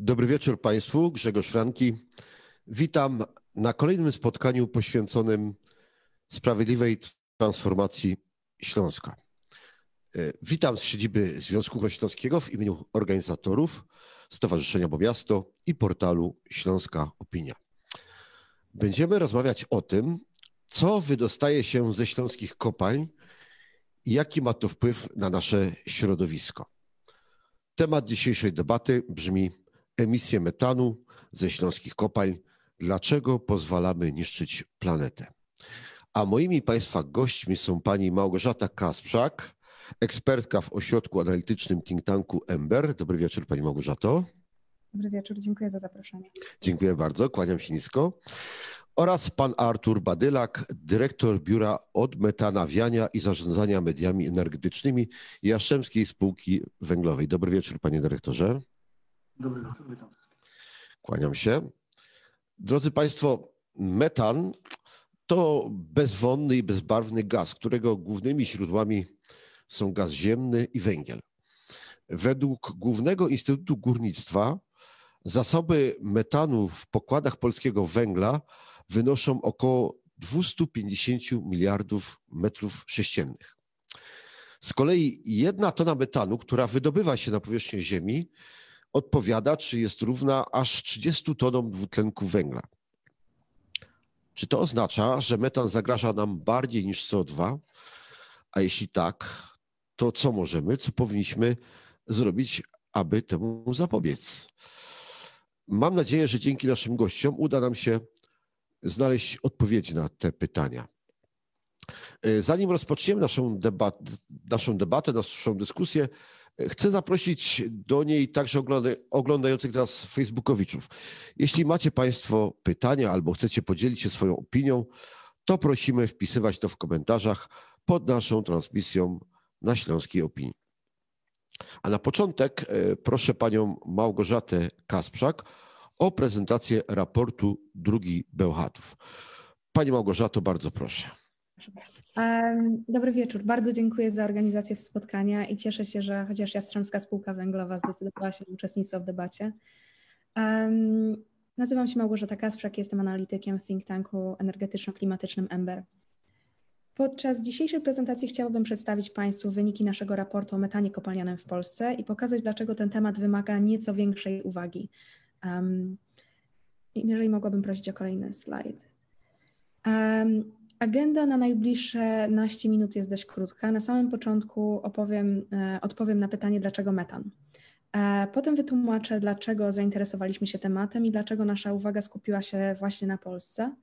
Dobry wieczór Państwu. Grzegorz Franki. Witam na kolejnym spotkaniu poświęconym sprawiedliwej transformacji Śląska. E, witam z siedziby Związku Górnośląskiego w imieniu organizatorów Stowarzyszenia Bo Miasto i portalu Śląska Opinia. Będziemy rozmawiać o tym, co wydostaje się ze śląskich kopalń i jaki ma to wpływ na nasze środowisko. Temat dzisiejszej debaty brzmi emisje metanu ze śląskich kopalń. Dlaczego pozwalamy niszczyć planetę? A moimi Państwa gośćmi są pani Małgorzata Kasprzak, ekspertka w ośrodku analitycznym think tanku Ember. Dobry wieczór Pani Małgorzato. Dobry wieczór, dziękuję za zaproszenie. Dziękuję bardzo, kłaniam się nisko. Oraz pan Artur Badylak, dyrektor Biura Odmetanawiania i Zarządzania Mediami Energetycznymi Jastrzębskiej Spółki Węglowej. Dobry wieczór, panie dyrektorze. Dobry wieczór, witam. Kłaniam się. Drodzy Państwo, metan to bezwonny i bezbarwny gaz, którego głównymi źródłami są gaz ziemny i węgiel. Według Głównego Instytutu Górnictwa zasoby metanu w pokładach polskiego węgla wynoszą około 250 miliardów metrów sześciennych. Z kolei jedna tona metanu, która wydobywa się na powierzchnię Ziemi, odpowiada, czy jest równa aż 30 tonom dwutlenku węgla. Czy to oznacza, że metan zagraża nam bardziej niż CO2? A jeśli tak, to co możemy, co powinniśmy zrobić, aby temu zapobiec? Mam nadzieję, że dzięki naszym gościom uda nam się znaleźć odpowiedzi na te pytania. Zanim rozpoczniemy naszą, debat, naszą debatę, naszą dyskusję, Chcę zaprosić do niej także oglądających nas Facebookowiczów. Jeśli macie Państwo pytania albo chcecie podzielić się swoją opinią, to prosimy wpisywać to w komentarzach pod naszą transmisją na Śląskiej Opinii. A na początek e, proszę Panią Małgorzatę Kasprzak o prezentację raportu drugi Bełchatów. Pani Małgorzato, bardzo proszę. Proszę. Dobry wieczór. Bardzo dziękuję za organizację spotkania i cieszę się, że chociaż Jastrzębska Spółka Węglowa zdecydowała się na uczestnictwo w debacie. Nazywam się Małgorzata Kasprzak, jestem analitykiem think tanku energetyczno-klimatycznym Ember. Podczas dzisiejszej prezentacji chciałabym przedstawić Państwu wyniki naszego raportu o metanie kopalnianym w Polsce i pokazać, dlaczego ten temat wymaga nieco większej uwagi. Um, jeżeli mogłabym prosić o kolejny slajd. Um, Agenda na najbliższe naście minut jest dość krótka. Na samym początku opowiem, e, odpowiem na pytanie, dlaczego metan. E, potem wytłumaczę, dlaczego zainteresowaliśmy się tematem i dlaczego nasza uwaga skupiła się właśnie na Polsce.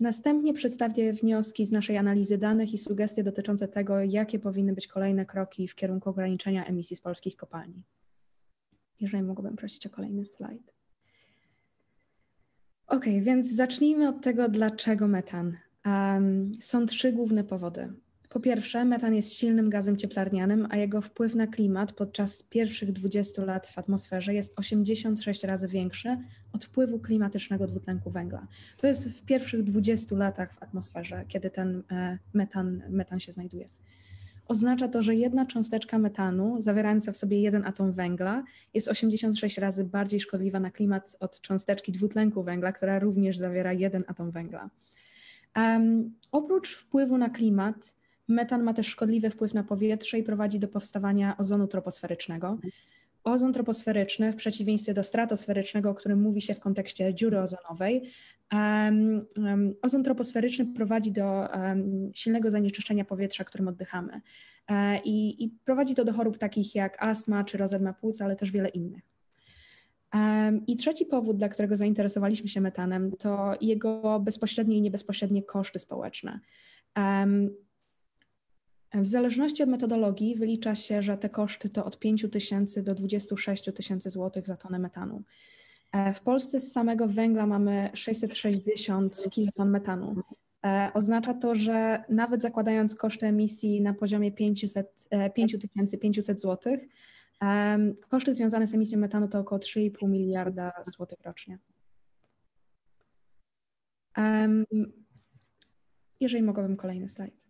Następnie przedstawię wnioski z naszej analizy danych i sugestie dotyczące tego, jakie powinny być kolejne kroki w kierunku ograniczenia emisji z polskich kopalni. Jeżeli mogłabym prosić o kolejny slajd. Ok, więc zacznijmy od tego, dlaczego metan. Um, są trzy główne powody. Po pierwsze, metan jest silnym gazem cieplarnianym, a jego wpływ na klimat podczas pierwszych 20 lat w atmosferze jest 86 razy większy od wpływu klimatycznego dwutlenku węgla. To jest w pierwszych 20 latach w atmosferze, kiedy ten e, metan, metan się znajduje. Oznacza to, że jedna cząsteczka metanu, zawierająca w sobie jeden atom węgla, jest 86 razy bardziej szkodliwa na klimat od cząsteczki dwutlenku węgla, która również zawiera jeden atom węgla. Um, oprócz wpływu na klimat, metan ma też szkodliwy wpływ na powietrze i prowadzi do powstawania ozonu troposferycznego. Ozon troposferyczny, w przeciwieństwie do stratosferycznego, o którym mówi się w kontekście dziury ozonowej, um, um, ozon troposferyczny prowadzi do silnego zanieczyszczenia powietrza, którym oddychamy. E, i, I prowadzi to do chorób takich jak astma czy rozedma płuc, ale też wiele innych. I trzeci powód, dla którego zainteresowaliśmy się metanem, to jego bezpośrednie i niebezpośrednie koszty społeczne. W zależności od metodologii wylicza się, że te koszty to od 5 tysięcy do 26 tysięcy złotych za tonę metanu. E, w Polsce z samego węgla mamy 660 kiloton metanu. E, oznacza to, że nawet zakładając koszty emisji na poziomie 5500 złotych, Koszty związane z emisją metanu to około 3,5 miliarda złotych rocznie. Jeżeli mogłabym kolejny slajd.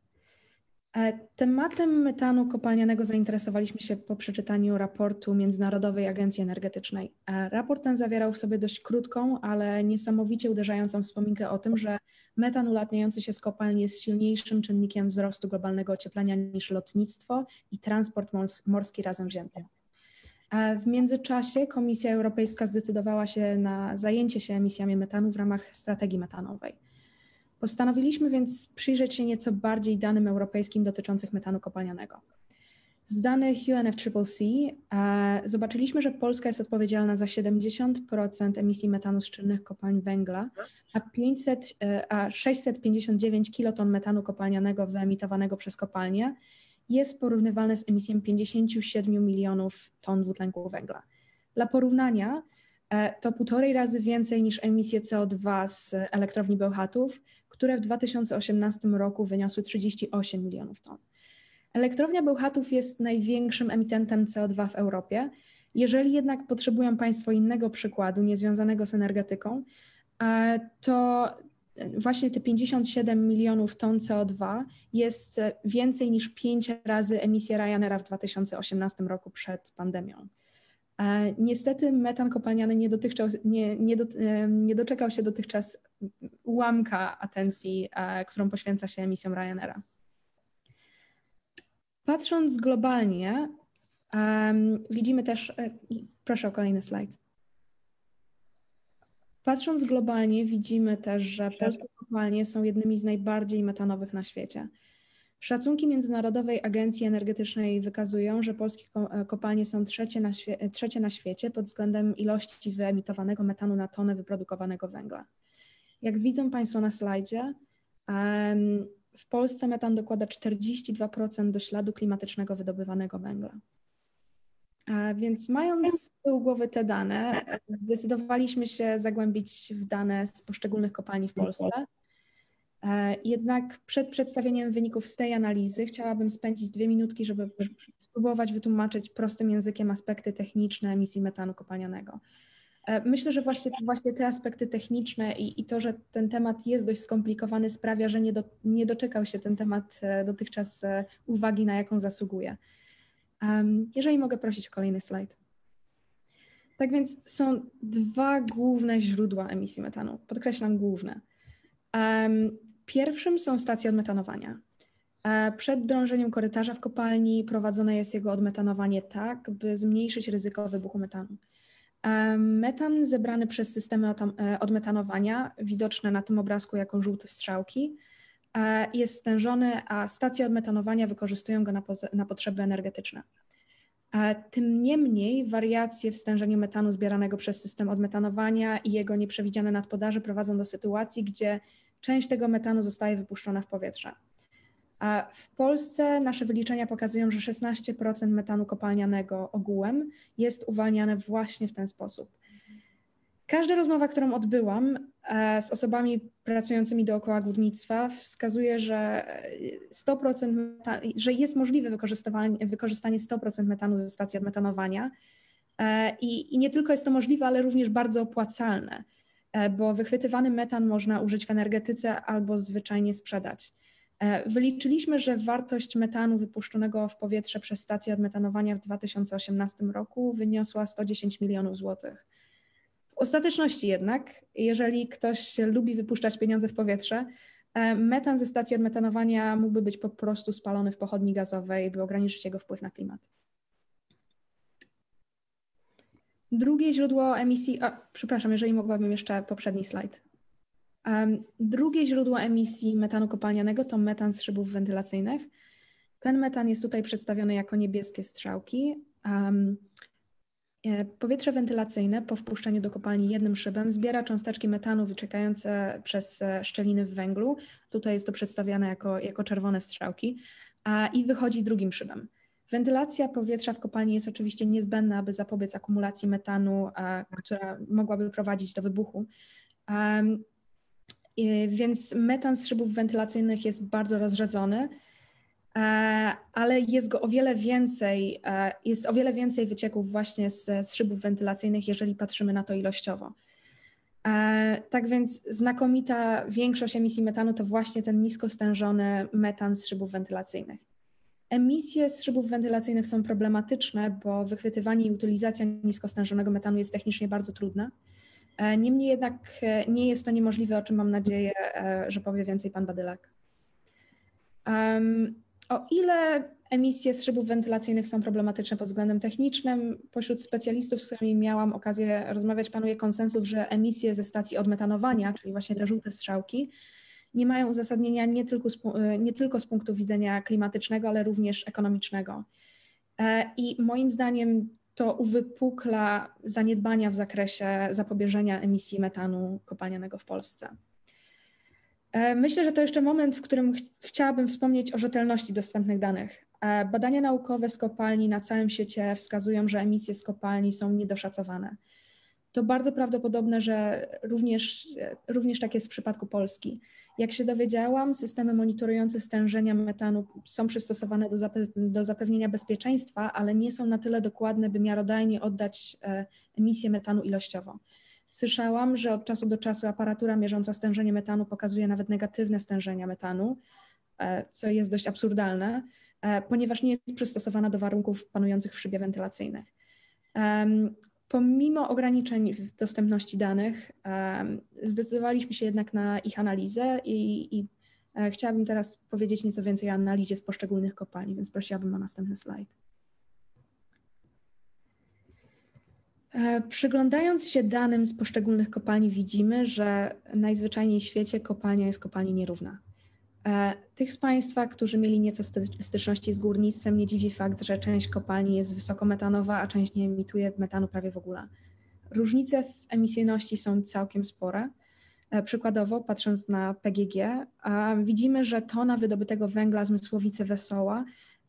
E, tematem metanu kopalnianego zainteresowaliśmy się po przeczytaniu raportu Międzynarodowej Agencji Energetycznej. E, raport ten zawierał w sobie dość krótką, ale niesamowicie uderzającą wspominkę o tym, że metan ulatniający się z kopalni jest silniejszym czynnikiem wzrostu globalnego ocieplenia niż lotnictwo i transport morski razem wzięty. W międzyczasie Komisja Europejska zdecydowała się na zajęcie się emisjami metanu w ramach strategii metanowej. Postanowiliśmy więc przyjrzeć się nieco bardziej danym europejskim dotyczących metanu kopalnianego. Z danych UNFCCC e, zobaczyliśmy, że Polska jest odpowiedzialna za 70% emisji metanu z czynnych kopalń węgla, a, 500, e, a 659 kiloton metanu kopalnianego wyemitowanego przez kopalnie jest porównywalne z emisją 57 milionów ton dwutlenku węgla. Dla porównania e, to półtorej razy więcej niż emisje CO2 z elektrowni Bełchatów, które w 2018 roku wyniosły 38 milionów ton. Elektrownia Bełchatów jest największym emitentem CO2 w Europie. Jeżeli jednak potrzebują Państwo innego przykładu, niezwiązanego z energetyką, e, to właśnie te 57 milionów ton CO2 jest więcej niż 5 razy emisja Ryanaira w 2018 roku przed pandemią. E, niestety metan kopalniany nie, nie, nie, do, e, nie doczekał się dotychczas ułamka atencji, e, którą poświęca się emisjom Ryanaira. Patrząc globalnie, widzimy też, proszę o kolejny slajd. Patrząc globalnie, widzimy też, że polskie kopalnie są jednymi z najbardziej metanowych na świecie. Szacunki Międzynarodowej Agencji Energetycznej wykazują, że polskie e, kopalnie są trzecie na, świe trzecie na świecie pod względem ilości wyemitowanego metanu na tonę wyprodukowanego węgla. Jak widzą Państwo na slajdzie, w Polsce metan dokłada 42% do śladu klimatycznego wydobywanego węgla. Więc mając z tyłu głowy te dane, zdecydowaliśmy się zagłębić w dane z poszczególnych kopalni w Polsce E, jednak przed przedstawieniem wyników z tej analizy chciałabym spędzić dwie minutki, żeby spróbować wytłumaczyć prostym językiem aspekty techniczne emisji metanu kopalnianego. E, myślę, że właśnie, właśnie te aspekty techniczne i, i, to, że ten temat jest dość skomplikowany, sprawia, że nie, do, nie doczekał się ten temat e, dotychczas uwagi, na jaką zasługuje. Jeżeli mogę prosić o kolejny slajd. Tak więc są dwa główne źródła emisji metanu. Podkreślam główne. Pierwszym są stacje odmetanowania. E, przed drążeniem korytarza w kopalni prowadzone jest jego odmetanowanie tak, by zmniejszyć ryzyko wybuchu metanu. E, metan zebrany przez systemy e, odmetanowania, widoczne na tym obrazku jako żółte strzałki, jest stężony, a stacje odmetanowania wykorzystują go na, na potrzeby energetyczne. Tym niemniej wariacje w stężeniu metanu zbieranego przez system odmetanowania i jego nieprzewidziane nadpodaże prowadzą do sytuacji, gdzie część tego metanu zostaje wypuszczona w powietrze. A w Polsce nasze wyliczenia pokazują, że 16% metanu kopalnianego ogółem jest uwalniane właśnie w ten sposób. Każda rozmowa, którą odbyłam e, z osobami pracującymi dookoła górnictwa, wskazuje, że 100%, że jest możliwe wykorzystanie, wykorzystanie 100% metanu ze stacji odmetanowania. E, I, I nie tylko jest to możliwe, ale również bardzo opłacalne. E, bo wychwytywany metan można użyć w energetyce albo zwyczajnie sprzedać. Wyliczyliśmy, że wartość metanu wypuszczonego w powietrze przez stację odmetanowania w 2018 roku wyniosła 110 milionów złotych. W ostateczności jednak, jeżeli ktoś lubi wypuszczać pieniądze w powietrze, e, metan ze stacji odmetanowania mógłby być po prostu spalony w pochodni gazowej, by ograniczyć jego wpływ na klimat. Drugie źródło emisji, a, przepraszam, jeżeli mogłabym jeszcze poprzedni slajd. Um, drugie źródło emisji metanu kopalnianego to metan z szybów wentylacyjnych. Ten metan jest tutaj przedstawiony jako niebieskie strzałki. Um, powietrze wentylacyjne po wpuszczeniu do kopalni jednym szybem zbiera cząsteczki metanu wyciekające przez e, szczeliny w węglu. Tutaj jest to przedstawiane jako, jako czerwone strzałki. A, I wychodzi drugim szybem. Wentylacja powietrza w kopalni jest oczywiście niezbędna, aby zapobiec akumulacji metanu, która mogłaby prowadzić do wybuchu. Więc metan z szybów wentylacyjnych jest bardzo rozrzedzony, ale jest go o wiele więcej, jest o wiele więcej wycieków właśnie z, z szybów wentylacyjnych, jeżeli patrzymy na to ilościowo. Tak więc znakomita większość emisji metanu to właśnie ten nisko stężony metan z szybów wentylacyjnych. Emisje z szybów wentylacyjnych są problematyczne, bo wychwytywanie i utylizacja niskostężonego metanu jest technicznie bardzo trudna. E, niemniej jednak e, nie jest to niemożliwe, o czym mam nadzieję, e, że powie więcej pan Badylak. O ile emisje z szybów wentylacyjnych są problematyczne pod względem technicznym, pośród specjalistów, z którymi miałam okazję rozmawiać, panuje konsensus, że emisje ze stacji odmetanowania, czyli właśnie te żółte strzałki, nie mają uzasadnienia nie tylko, z, nie tylko z punktu widzenia klimatycznego, ale również ekonomicznego. I moim zdaniem to uwypukla zaniedbania w zakresie zapobieżenia emisji metanu kopalnianego w Polsce. E, myślę, że to jeszcze moment, w którym ch chciałabym wspomnieć o rzetelności dostępnych danych. E, badania naukowe z kopalni na całym świecie wskazują, że emisje z kopalni są niedoszacowane. To bardzo prawdopodobne, że również, również tak jest w przypadku Polski. Jak się dowiedziałam, systemy monitorujące stężenia metanu są przystosowane do, zape do zapewnienia bezpieczeństwa, ale nie są na tyle dokładne, by miarodajnie oddać e, emisję metanu ilościowo. Słyszałam, że od czasu do czasu aparatura mierząca stężenie metanu pokazuje nawet negatywne stężenia metanu, e, co jest dość absurdalne, e, ponieważ nie jest przystosowana do warunków panujących w szybie wentylacyjnych. Pomimo ograniczeń w dostępności danych, zdecydowaliśmy się jednak na ich analizę i, i e, chciałabym teraz powiedzieć nieco więcej o analizie z poszczególnych kopalni, więc prosiłabym o następny slajd. Przyglądając się danym z poszczególnych kopalni, widzimy, że najzwyczajniej w świecie kopalnia jest kopalni nierówna. E, tych z Państwa, którzy mieli nieco styczności z górnictwem, nie dziwi fakt, że część kopalni jest wysokometanowa, a część nie emituje metanu prawie w ogóle. Różnice w emisyjności są całkiem spore. E, przykładowo, patrząc na PGG, widzimy, że tona wydobytego węgla z Mysłowicy Wesoła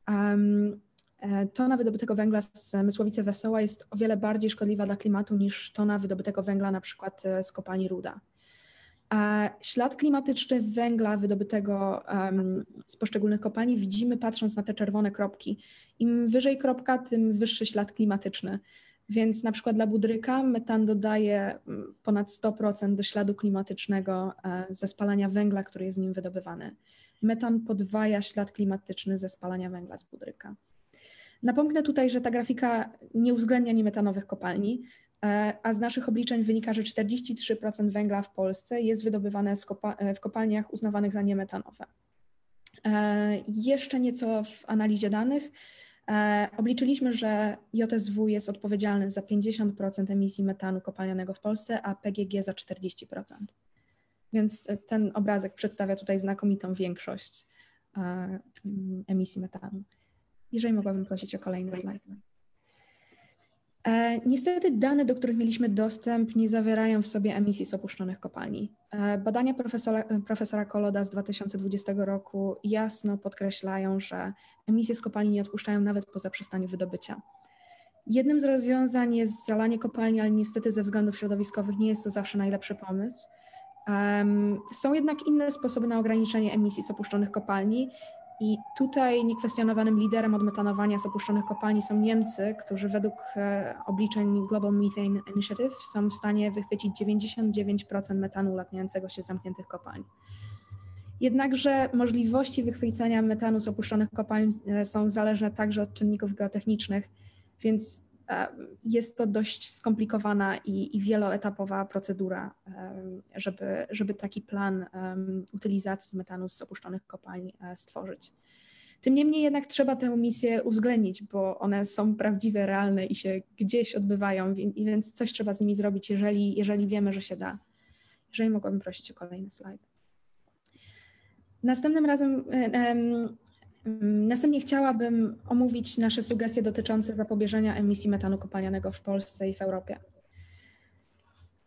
e, tona wydobytego węgla z Mysłowicy Wesoła jest o wiele bardziej szkodliwa dla klimatu niż tona wydobytego węgla na przykład z kopalni Ruda. Ślad klimatyczny węgla wydobytego z poszczególnych kopalni widzimy patrząc na te czerwone kropki. Im wyżej kropka, tym wyższy ślad klimatyczny. Więc na przykład dla budryka metan dodaje ponad 100% do śladu klimatycznego e, ze spalania węgla, który jest z nim wydobywany. Metan podwaja ślad klimatyczny ze spalania węgla z budryka. Napomknę tutaj, że ta grafika nie uwzględnia niemetanowych kopalni, E, a z naszych obliczeń wynika, że 43% węgla w Polsce jest wydobywane w kopalniach uznawanych za niemetanowe. E, jeszcze nieco w analizie danych. E, obliczyliśmy, że JSW jest odpowiedzialny za 50% emisji metanu kopalnianego w Polsce, a PGG za 40%. Więc ten obrazek przedstawia tutaj znakomitą większość emisji metanu. Jeżeli mogłabym prosić o kolejny slajd. E, niestety dane, do których mieliśmy dostęp, nie zawierają w sobie emisji z opuszczonych kopalni. E, badania profesora, profesora Koloda z 2020 roku jasno podkreślają, że emisje z kopalni nie odpuszczają nawet po zaprzestaniu wydobycia. Jednym z rozwiązań jest zalanie kopalni, ale niestety ze względów środowiskowych nie jest to zawsze najlepszy pomysł. Um, są jednak inne sposoby na ograniczenie emisji z opuszczonych kopalni i tutaj niekwestionowanym liderem odmetanowania z opuszczonych kopalni są Niemcy, którzy według e, obliczeń Global Methane Initiative są w stanie wychwycić 99% metanu ulatniającego się z zamkniętych kopalń. Jednakże możliwości wychwycenia metanu z opuszczonych kopalń e, są zależne także od czynników geotechnicznych, więc jest to dość skomplikowana i, i wieloetapowa procedura, żeby, żeby taki plan utylizacji metanu z opuszczonych kopalń e, stworzyć. Tym niemniej jednak trzeba tę misję uwzględnić, bo one są prawdziwe, realne i się gdzieś odbywają, więc coś trzeba z nimi zrobić, jeżeli, jeżeli wiemy, że się da. Jeżeli mogłabym prosić o kolejny slajd. Następnym razem następnie chciałabym omówić nasze sugestie dotyczące zapobieżenia emisji metanu kopalnianego w Polsce i w Europie.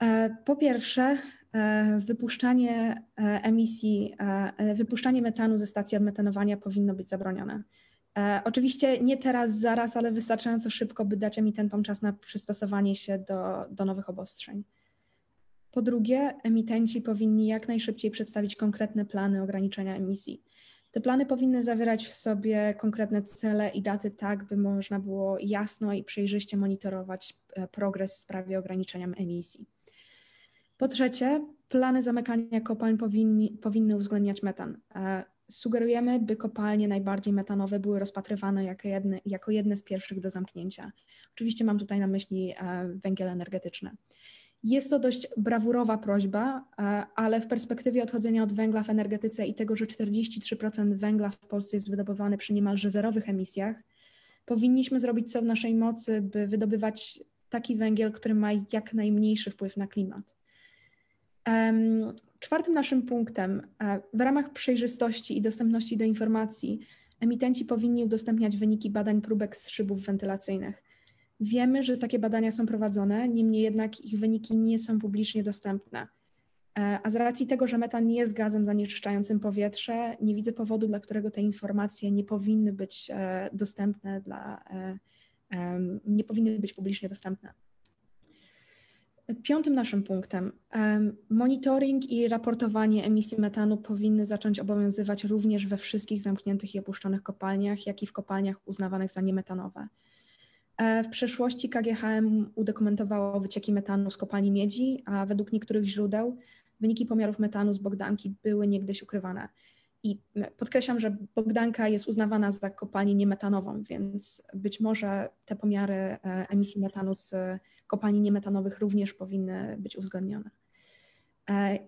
E, po pierwsze, e, wypuszczanie e, emisji, wypuszczanie metanu ze stacji odmetanowania powinno być zabronione. Oczywiście nie teraz, zaraz, ale wystarczająco szybko, by dać emitentom czas na przystosowanie się do, do nowych obostrzeń. Po drugie, emitenci powinni jak najszybciej przedstawić konkretne plany ograniczenia emisji. Te plany powinny zawierać w sobie konkretne cele i daty, tak by można było jasno i przejrzyście monitorować e, progres w sprawie ograniczenia emisji. Po trzecie, plany zamykania kopalń powinni, powinny uwzględniać metan. E, sugerujemy, by kopalnie najbardziej metanowe były rozpatrywane jako jedne, jako jedne z pierwszych do zamknięcia. Oczywiście mam tutaj na myśli e, węgiel energetyczny. Jest to dość brawurowa prośba, e, ale w perspektywie odchodzenia od węgla w energetyce i tego, że 43% węgla w Polsce jest wydobywany przy niemalże zerowych emisjach, powinniśmy zrobić co w naszej mocy, by wydobywać taki węgiel, który ma jak najmniejszy wpływ na klimat. Czwartym naszym punktem, e, w ramach przejrzystości i dostępności do informacji, emitenci powinni udostępniać wyniki badań próbek z szybów wentylacyjnych. Wiemy, że takie badania są prowadzone, niemniej jednak ich wyniki nie są publicznie dostępne. E, a z racji tego, że metan nie jest gazem zanieczyszczającym powietrze, nie widzę powodu, dla którego te informacje nie powinny być e, dostępne dla, nie powinny być publicznie dostępne. Piątym naszym punktem. Monitoring i raportowanie emisji metanu powinny zacząć obowiązywać również we wszystkich zamkniętych i opuszczonych kopalniach, jak i w kopalniach uznawanych za niemetanowe. E, w przeszłości KGHM udokumentowało wycieki metanu z kopalni miedzi, a według niektórych źródeł wyniki pomiarów metanu z Bogdanki były niegdyś ukrywane. I podkreślam, że Bogdanka jest uznawana za kopalnię niemetanową, więc być może te pomiary e, emisji metanu z kopalni niemetanowych również powinny być uwzględnione. E,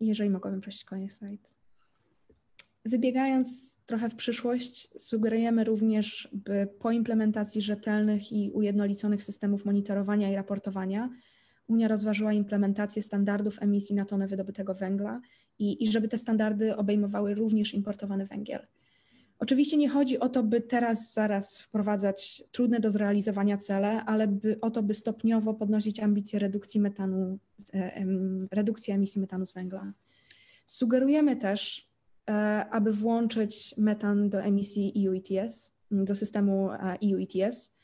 jeżeli mogłabym prosić kolejny slajd. Wybiegając trochę w przyszłość, sugerujemy również, by po implementacji rzetelnych i ujednoliconych systemów monitorowania i raportowania Unia rozważyła implementację standardów emisji na tonę wydobytego węgla i, i żeby te standardy obejmowały również importowany węgiel. Oczywiście nie chodzi o to, by teraz zaraz wprowadzać trudne do zrealizowania cele, ale by, o to, by stopniowo podnosić ambicje redukcji metanu, redukcji emisji metanu z węgla. Sugerujemy też, aby włączyć metan do emisji EU ETS, do systemu EU ETS.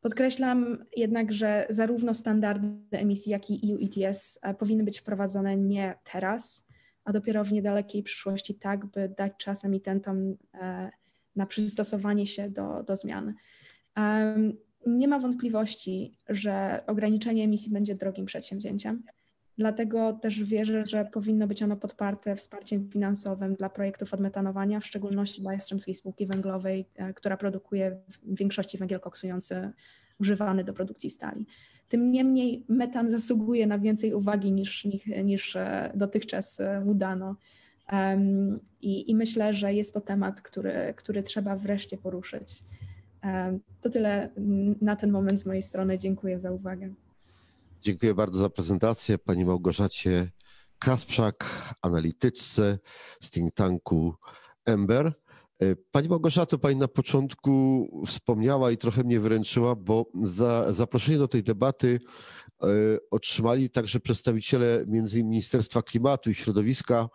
Podkreślam jednak, że zarówno standardy emisji, jak i EU ETS e, powinny być wprowadzone nie teraz, a dopiero w niedalekiej przyszłości, tak by dać czas emitentom e, na przystosowanie się do, do zmian. Nie ma wątpliwości, że ograniczenie emisji będzie drogim przedsięwzięciem. Dlatego też wierzę, że powinno być ono podparte wsparciem finansowym dla projektów odmetanowania, w szczególności dla Jastrzębskiej Spółki Węglowej, e, która produkuje w większości węgiel koksujący używany do produkcji stali. Tym niemniej metan zasługuje na więcej uwagi niż, niż e, dotychczas e, mu dano. Um, i, I, myślę, że jest to temat, który, który trzeba wreszcie poruszyć. Um, to tyle na ten moment z mojej strony. Dziękuję za uwagę. Dziękuję bardzo za prezentację. Pani Małgorzacie Kasprzak, analityczce z think tanku Ember. E, pani Małgorzato, Pani na początku wspomniała i trochę mnie wyręczyła, bo za zaproszenie do tej debaty e, otrzymali także przedstawiciele między Ministerstwa Klimatu i Środowiska,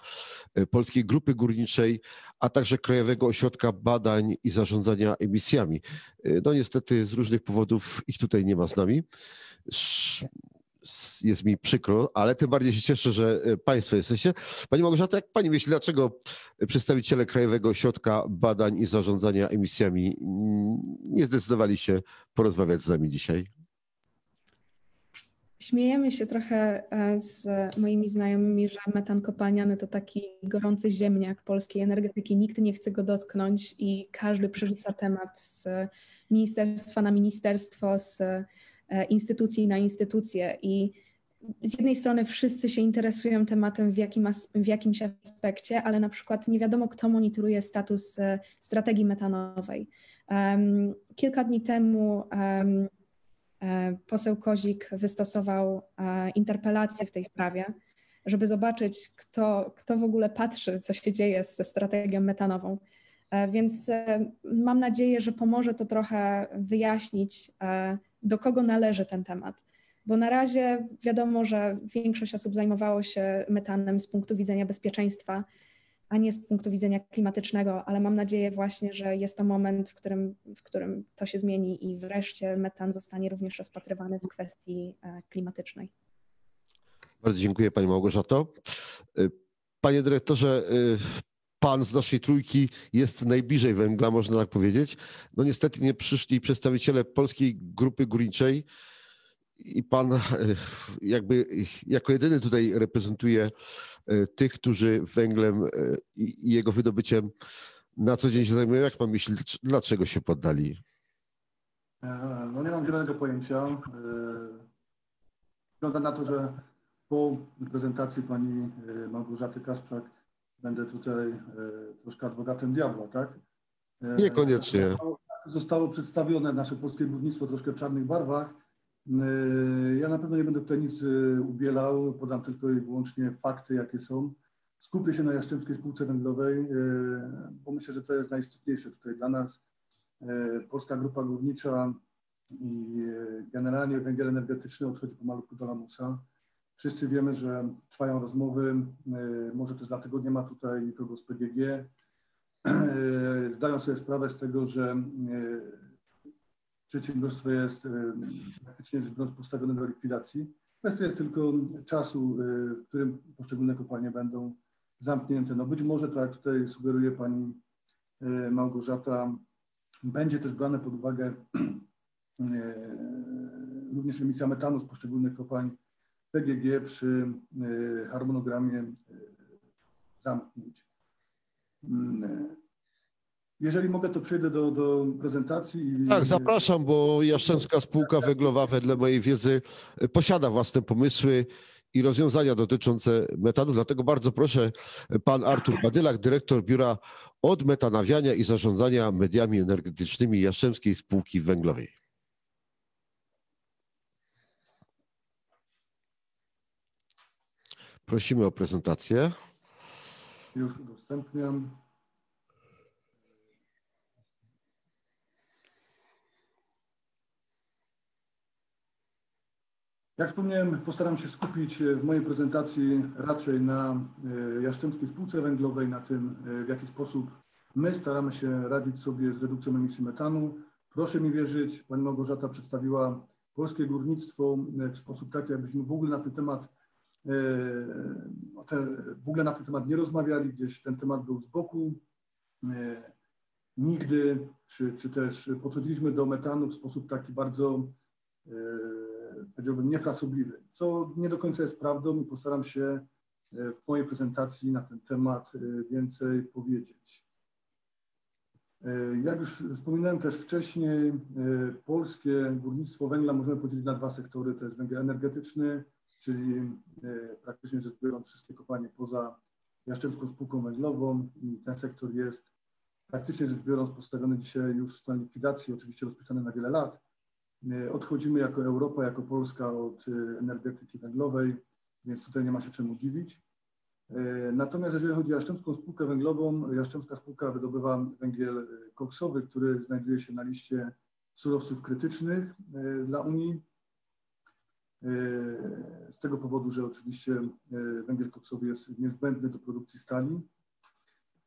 e, Polskiej Grupy Górniczej, a także Krajowego Ośrodka Badań i Zarządzania Emisjami. No niestety z różnych powodów ich tutaj nie ma z nami jest mi przykro, ale tym bardziej się cieszę, że e, Państwo jesteście. Pani Małgorzata, jak Pani myśli, dlaczego przedstawiciele Krajowego Ośrodka Badań i Zarządzania Emisjami nie zdecydowali się porozmawiać z nami dzisiaj? Śmiejemy się trochę e, z moimi znajomymi, że metan kopalniany to taki gorący ziemniak polskiej energetyki. Nikt nie chce go dotknąć i każdy przerzuca temat z ministerstwa na ministerstwo, z instytucji na instytucje i z jednej strony wszyscy się interesują tematem w, jakim, w jakimś aspekcie, ale na przykład nie wiadomo, kto monitoruje status e, strategii metanowej. Kilka dni temu e, poseł Kozik wystosował interpelację w tej sprawie, żeby zobaczyć, kto, kto w ogóle patrzy, co się dzieje ze strategią metanową. Więc mam nadzieję, że pomoże to trochę wyjaśnić do kogo należy ten temat. Bo na razie wiadomo, że większość osób zajmowało się metanem z punktu widzenia bezpieczeństwa, a nie z punktu widzenia klimatycznego, ale mam nadzieję właśnie, że jest to moment, w którym, w którym to się zmieni i wreszcie metan zostanie również rozpatrywany w kwestii e, klimatycznej. Bardzo dziękuję Pani Małgorzato. E, panie dyrektorze, e, pan z naszej trójki jest najbliżej węgla, można tak powiedzieć. No niestety nie przyszli przedstawiciele Polskiej Grupy Górniczej. i pan e, jakby jako jedyny tutaj reprezentuje e, tych, którzy węglem e, i jego wydobyciem na co dzień się zajmują. Jak pan myśli, dlaczego się poddali? No nie mam zielonego pojęcia. Wygląda na to, że po prezentacji pani Małgorzaty Kasprzak będę tutaj troszkę adwokatem diabła, tak? Niekoniecznie. Zostało, zostało przedstawione nasze polskie górnictwo troszkę w czarnych barwach Yy, ja na pewno nie będę tutaj nic ubielał, podam tylko i wyłącznie fakty, jakie są. Skupię się na Jastrzębskiej Spółce Węglowej, bo myślę, że to jest najistotniejsze tutaj dla nas. Polska Grupa Górnicza i generalnie węgiel energetyczny odchodzi pomalutku do lamusa. Wszyscy wiemy, że trwają rozmowy, może też dlatego nie ma tutaj nikogo z PGG. Zdają sobie sprawę z tego, że przedsiębiorstwo jest praktycznie postawione do likwidacji. Kwestia jest tylko czasu, e, w którym poszczególne kopalnie będą zamknięte. No być może, tak jak tutaj sugeruje pani e, Małgorzata, będzie też brane pod uwagę e, również emisja metanu z poszczególnych kopalń PGG przy harmonogramie zamknięć. Mm, jeżeli mogę, to przejdę do, do prezentacji. Tak, zapraszam, bo Jastrzębska Spółka Węglowa, wedle mojej wiedzy, posiada własne pomysły i rozwiązania dotyczące metanu. Dlatego bardzo proszę pan Artur Badylak, dyrektor Biura Odmetanawiania i Zarządzania Mediami Energetycznymi Jastrzębskiej Spółki Węglowej. Prosimy o prezentację. Już udostępniam. Jak wspomniałem, postaram się skupić w mojej prezentacji raczej na e, Jaszczębskiej Spółce Węglowej, na tym, e, w jaki sposób my staramy się radzić sobie z redukcją emisji metanu. Proszę mi wierzyć, Pani Małgorzata przedstawiła polskie górnictwo e, w sposób taki, abyśmy w ogóle na ten temat w ogóle na ten temat nie rozmawiali, gdzieś ten temat był z boku. Nigdy, czy, czy też podchodziliśmy do metanu w sposób taki bardzo powiedziałbym, niefrasobliwy, co nie do końca jest prawdą i postaram się w mojej prezentacji na ten temat więcej powiedzieć. Jak już wspominałem też wcześniej, polskie górnictwo węgla możemy podzielić na dwa sektory. To jest węgiel energetyczny, czyli praktycznie rzecz biorąc wszystkie kopalnie poza Jastrzębską Spółką Węglową i ten sektor jest praktycznie rzecz biorąc postawiony dzisiaj już w stanie likwidacji, oczywiście rozpisany na wiele lat. E, odchodzimy jako Europa, jako Polska od e, energetyki węglowej, więc tutaj nie ma się czemu dziwić. E, natomiast jeżeli chodzi o Jastrzębską Spółkę Węglową, Jastrzębska Spółka wydobywa węgiel koksowy, który znajduje się na liście surowców krytycznych dla Unii. Z tego powodu, że oczywiście węgiel koksowy jest niezbędny do produkcji stali.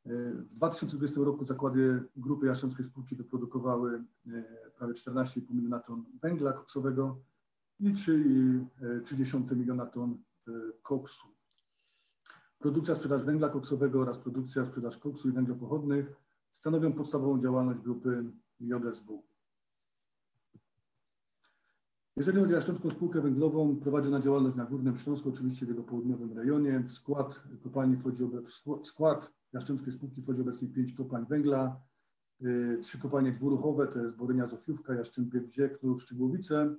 W 2020 roku zakłady Grupy Jastrzębskiej Spółki wyprodukowały e, prawie 14,5 miliona ton węgla koksowego i 3,3 miliona ton e, koksu. Produkcja, sprzedaż węgla koksowego oraz produkcja, sprzedaż koksu i węgla pochodnych stanowią podstawową działalność grupy JSW. Jeżeli chodzi o Jastrzębską Spółkę Węglową, prowadzi ona działalność na Górnym Śląsku, oczywiście w jego południowym rejonie. W skład kopalni wchodzi, w skład Jastrzębskiej Spółki wchodzi obecnie pięć kopalń węgla, y, trzy kopalnie dwuruchowe, to jest Borynia Zofiówka, Jaszczębie Bzie, Knurów Szczygłowice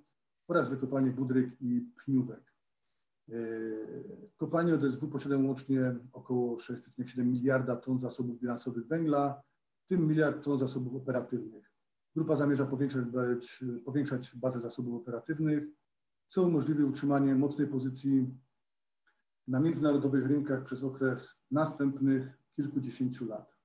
oraz dwie kopalnie Budryk i Pniówek. Y, kopalnie ODSW posiadają łącznie około 6,7 miliarda ton zasobów bilansowych węgla, w tym miliard ton zasobów operatywnych. Grupa zamierza powiększać, powiększać bazę zasobów operatywnych, co umożliwi utrzymanie mocnej pozycji na międzynarodowych rynkach przez okres następnych kilkudziesięciu lat.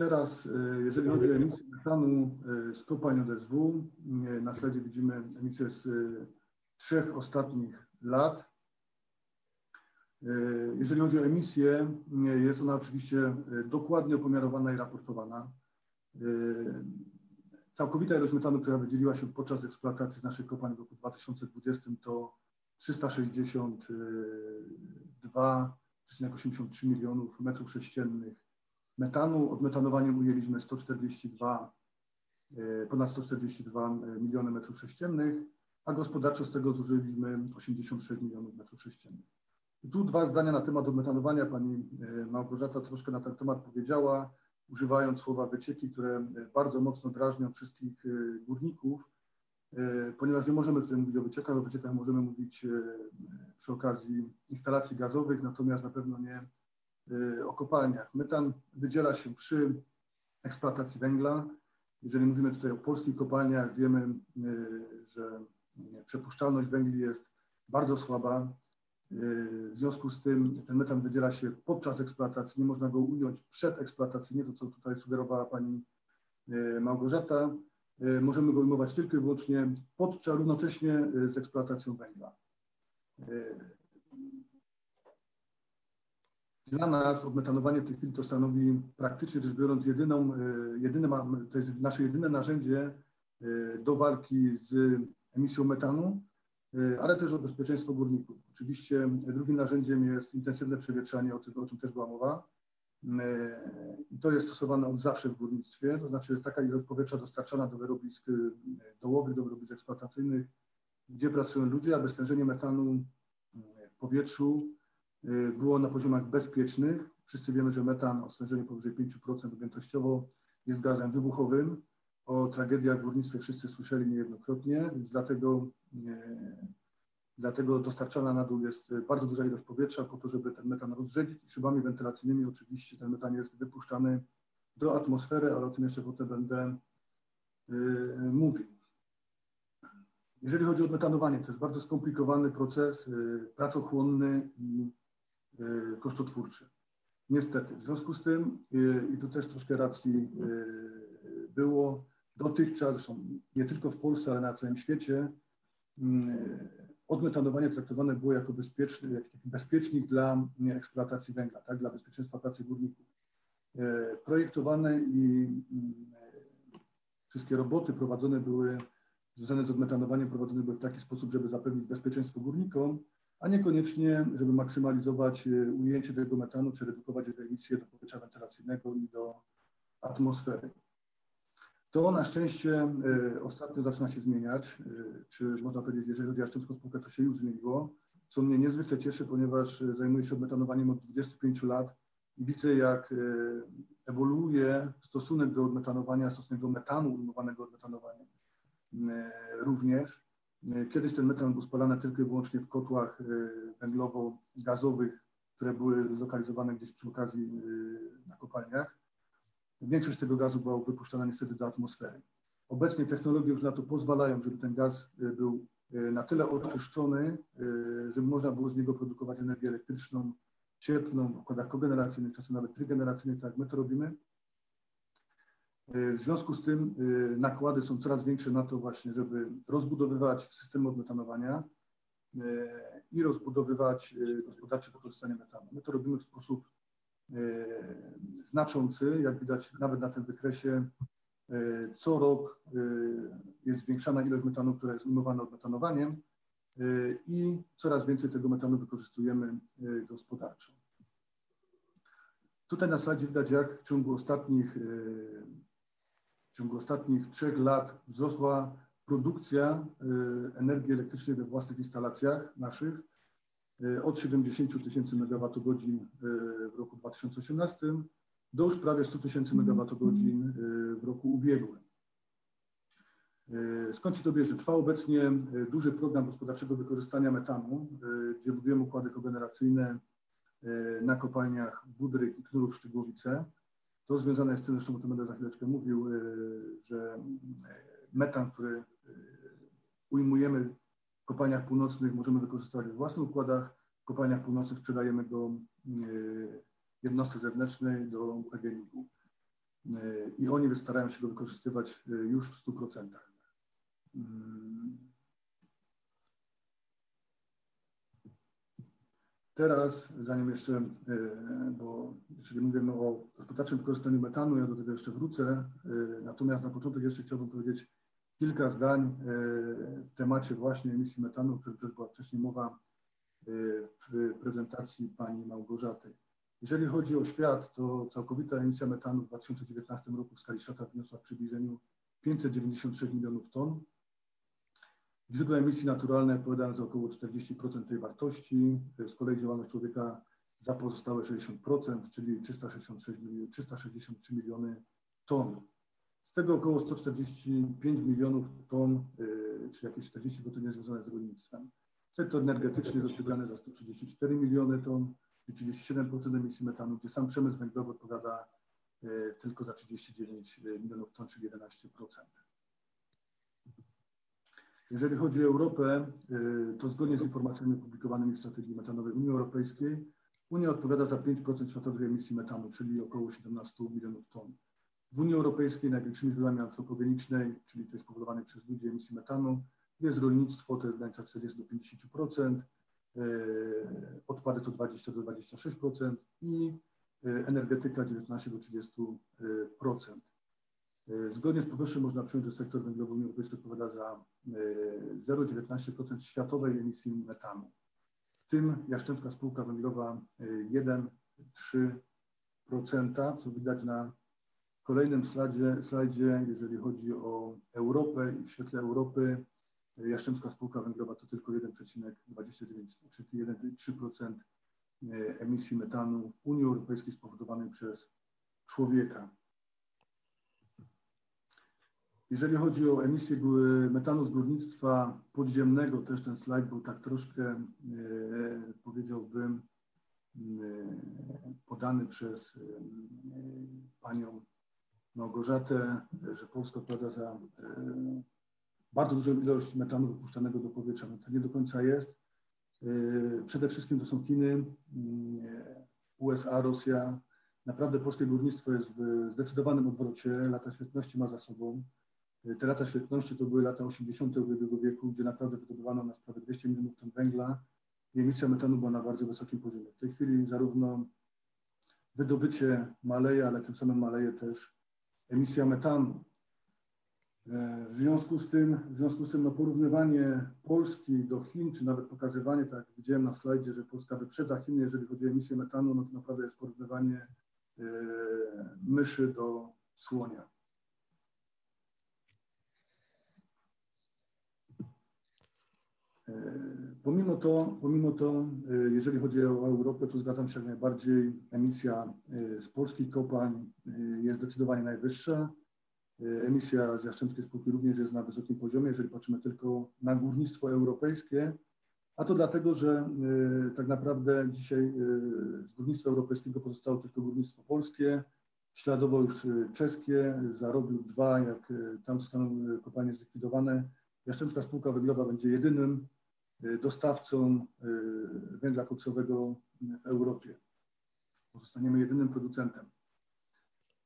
Teraz, e, jeżeli chodzi o emisję metanu e, z kopalń ODSW, e, na slajdzie widzimy emisję z trzech ostatnich lat. Jeżeli chodzi o emisję, jest ona oczywiście dokładnie opomiarowana i raportowana. Całkowita ilość metanu, która wydzieliła się podczas eksploatacji z naszych kopalń w roku 2020 to 362 3,83 milionów metrów sześciennych metanu. Odmetanowaniem ujęliśmy 142, ponad 142 miliony metrów sześciennych, a gospodarczo z tego zużyliśmy 86 milionów metrów sześciennych. tu dwa zdania na temat odmetanowania. Pani Małgorzata troszkę na ten temat powiedziała używając słowa wycieki, które e, bardzo mocno drażnią wszystkich e, górników, e, ponieważ nie możemy tutaj mówić o wyciekach, o wyciekach możemy mówić przy okazji instalacji gazowych, natomiast na pewno nie o kopalniach. Metan wydziela się przy eksploatacji węgla. Jeżeli mówimy tutaj o polskich kopalniach, wiemy, że przepuszczalność węgli jest bardzo słaba. W związku z tym ten metan wydziela się podczas eksploatacji, nie można go ująć przedeksploatacyjnie, to co tutaj sugerowała pani e, Małgorzata. E, możemy go ujmować tylko i wyłącznie podczas, równocześnie z eksploatacją węgla. Dla nas odmetanowanie w tej chwili to stanowi praktycznie rzecz biorąc jedyną, jedyne, to jest nasze jedyne narzędzie do walki z emisją metanu, Y, ale też o bezpieczeństwo górników. Oczywiście drugim narzędziem jest intensywne przewietrzanie, o czym, też była mowa. Y, I to jest stosowane od zawsze w górnictwie, to znaczy jest taka ilość powietrza dostarczana do wyrobisk y, dołowych, do wyrobisk eksploatacyjnych, gdzie pracują ludzie, aby stężenie metanu w powietrzu było na poziomach bezpiecznych. Wszyscy wiemy, że metan o stężeniu powyżej 5% objętościowo jest gazem wybuchowym, o tragediach w górnictwie wszyscy słyszeli niejednokrotnie, więc dlatego, dlatego dostarczana na dół jest bardzo duża ilość powietrza po to, żeby ten metan rozrzedzić i szybami wentylacyjnymi oczywiście ten metan jest wypuszczany do atmosfery, ale o tym jeszcze potem będę yy, mówił. Jeżeli chodzi o metanowanie, to jest bardzo skomplikowany proces, yy, pracochłonny i kosztotwórczy. Niestety. W związku z tym, i tu też troszkę racji było, dotychczas, nie tylko w Polsce, ale na całym świecie, mm, odmetanowanie traktowane było jako bezpieczny, jak bezpiecznik dla eksploatacji węgla, tak, dla bezpieczeństwa pracy górników. E, projektowane i mm, wszystkie roboty prowadzone były, związane z odmetanowaniem, prowadzone były w taki sposób, żeby zapewnić bezpieczeństwo górnikom, a niekoniecznie, żeby maksymalizować e, ujęcie tego metanu, czy redukować jego emisję do powietrza wentylacyjnego i do atmosfery. To na szczęście y, ostatnio zaczyna się zmieniać, y, czy można powiedzieć, jeżeli chodzi o Jaszczębską spółkę, to się już zmieniło, co mnie niezwykle cieszy, ponieważ y, zajmuję się odmetanowaniem od 25 lat i widzę, jak ewoluuje stosunek do odmetanowania, stosunek do metanu ujmowanego odmetanowaniem również. Kiedyś ten metan był spalany tylko i wyłącznie w kotłach węglowo-gazowych, które były zlokalizowane gdzieś przy okazji na kopalniach. Większość tego gazu była wypuszczana niestety do atmosfery. Obecnie technologie już na to pozwalają, żeby ten gaz y, był y, na tyle oczyszczony, y, żeby można było z niego produkować energię elektryczną, cieplną, w układach kogeneracyjnych, czasem nawet trygeneracyjnych, tak jak my to robimy. W związku z tym nakłady są coraz większe na to właśnie, żeby rozbudowywać systemy odmetanowania i rozbudowywać gospodarcze wykorzystanie metanu. My to robimy w sposób E, znaczący, jak widać nawet na tym wykresie. E, co rok e, jest zwiększana ilość metanu, która jest ujmowana odmetanowaniem i coraz więcej tego metanu wykorzystujemy gospodarczo. Tutaj na slajdzie widać, jak w ciągu ostatnich, w ciągu ostatnich trzech lat wzrosła produkcja energii elektrycznej we własnych instalacjach naszych E, od 70 tysięcy megawattogodzin e, w roku 2018 do już prawie 100 tysięcy mhm. megawattogodzin e, w roku ubiegłym. Skąd się to bierze? Trwa obecnie duży program gospodarczego wykorzystania metanu, gdzie budujemy układy kogeneracyjne na kopalniach Budryk i Knurów Szczygłowice. To związane jest z tym, zresztą o tym będę za chwileczkę mówił, że metan, który ujmujemy kopalniach północnych możemy wykorzystywać w własnych układach, w kopalniach północnych sprzedajemy do e, jednostce zewnętrznej, do pgnig e, I oni starają się go wykorzystywać e, już w 100%. Mm. Teraz, zanim jeszcze, bo jeżeli mówimy o gospodarczym wykorzystaniu metanu, ja do tego jeszcze wrócę, natomiast na początek jeszcze chciałbym powiedzieć kilka zdań e, w temacie właśnie emisji metanu, o którym też była wcześniej mowa w prezentacji pani Małgorzaty. Jeżeli chodzi o świat, to całkowita emisja metanu w 2019 roku w skali świata wyniosła w przybliżeniu 596 milionów ton. Źródła emisji naturalne odpowiadają za około 40% tej wartości. Z kolei działalność człowieka za pozostałe 60%, czyli 366 miliony, 363 miliony ton. Z tego około 145 milionów ton, y, czy jakieś 40% jest związane z rolnictwem. Sektor energetyczny jest odpowiedzialny za 134 miliony ton, czyli 37% emisji metanu, gdzie sam przemysł węglowy odpowiada y, tylko za 39 milionów ton, czyli 11%. Jeżeli chodzi o Europę, y, to zgodnie z informacjami opublikowanymi w strategii metanowej Unii Europejskiej, Unia odpowiada za 5% światowej emisji metanu, czyli około 17 milionów ton. W Unii Europejskiej największymi źródłami antropogenicznej, czyli to jest spowodowane przez ludzi emisji metanu, jest rolnictwo, to jest w granicach 40 do 50%, e, odpady to 20 do 26% i e, energetyka 19 do 30%. E, zgodnie z powyższym można przyjąć, że sektor węglowy Unii Europejskiej odpowiada za 0,19% światowej emisji metanu. W tym Jaszczębska Spółka Węglowa 1,3%, co widać na kolejnym slajdzie, slajdzie, jeżeli chodzi o Europę i w świetle Europy, Jaszczębska Spółka Węglowa to tylko 1,29, czyli 1,3% emisji metanu w Unii Europejskiej spowodowanej przez człowieka. Jeżeli chodzi o emisję metanu z górnictwa podziemnego, też ten slajd był tak troszkę, e, powiedziałbym, e, podany przez e, panią Małgorzatę, że Polska odpowiada za bardzo dużą ilość metanu wypuszczanego do powietrza. No to nie do końca jest. Przede wszystkim to są Chiny, USA, Rosja. Naprawdę polskie górnictwo jest w zdecydowanym odwrocie. Lata świetności ma za sobą. Te lata świetności to były lata 80. ubiegłego wieku, gdzie naprawdę wydobywano na prawie 200 milionów ton węgla i emisja metanu była na bardzo wysokim poziomie. W tej chwili zarówno wydobycie maleje, ale tym samym maleje też emisja metanu. E, w związku z tym, w związku z tym no porównywanie Polski do Chin, czy nawet pokazywanie, tak jak widziałem na slajdzie, że Polska wyprzedza Chiny, jeżeli chodzi o emisję metanu, no to naprawdę jest porównywanie e, myszy do słonia. Pomimo to, pomimo to, y, jeżeli chodzi o Europę, to zgadzam się najbardziej, emisja y, z polskich kopalń y, jest zdecydowanie najwyższa. Emisja z Jastrzębskiej Spółki również jest na wysokim poziomie, jeżeli patrzymy tylko na górnictwo europejskie, a to dlatego, że tak naprawdę dzisiaj z górnictwa europejskiego pozostało tylko górnictwo polskie, śladowo już czeskie, zarobił dwa, jak tam zostaną kopalnie zlikwidowane. Jastrzębska Spółka Węglowa będzie jedynym dostawcą y, węgla koksowego w Europie. Pozostaniemy jedynym producentem.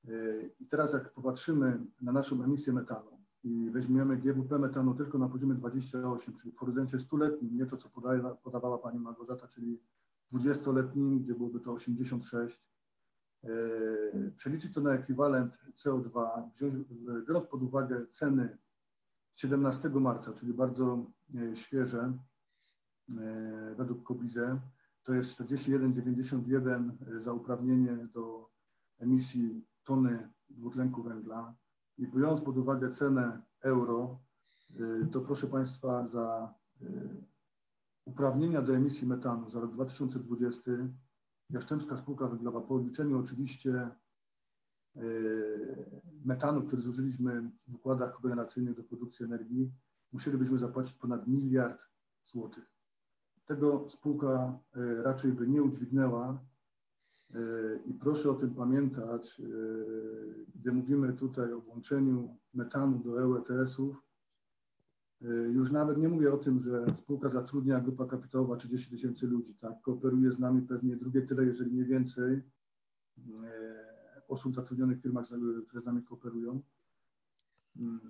Y, I teraz jak popatrzymy na naszą emisję metanu i weźmiemy GWP metanu tylko na poziomie 28, czyli w horyzoncie 100-letnim, nie to co podawała Pani Małgorzata, czyli 20-letnim, gdzie byłoby to 86, przeliczyć to na ekwiwalent CO2, biorąc pod uwagę ceny 17 marca, czyli bardzo świeże, według Kobize to jest 41,91 e, za uprawnienie do emisji tony dwutlenku węgla i biorąc pod uwagę cenę euro, e, to proszę Państwa za uprawnienia do emisji metanu za rok 2020 Jaszczębska Spółka Węglowa po odliczeniu oczywiście metanu, który zużyliśmy w układach kogeneracyjnych do produkcji energii, musielibyśmy zapłacić ponad miliard złotych. Tego spółka e, raczej by nie udźwignęła. E, I proszę o tym pamiętać, e, gdy mówimy tutaj o włączeniu metanu do EU ETS-ów. Już nawet nie mówię o tym, że spółka zatrudnia grupa kapitałowa 30 tysięcy ludzi, tak? Kooperuje z nami pewnie drugie tyle, jeżeli nie więcej osób zatrudnionych w firmach, które z nami kooperują. Mm,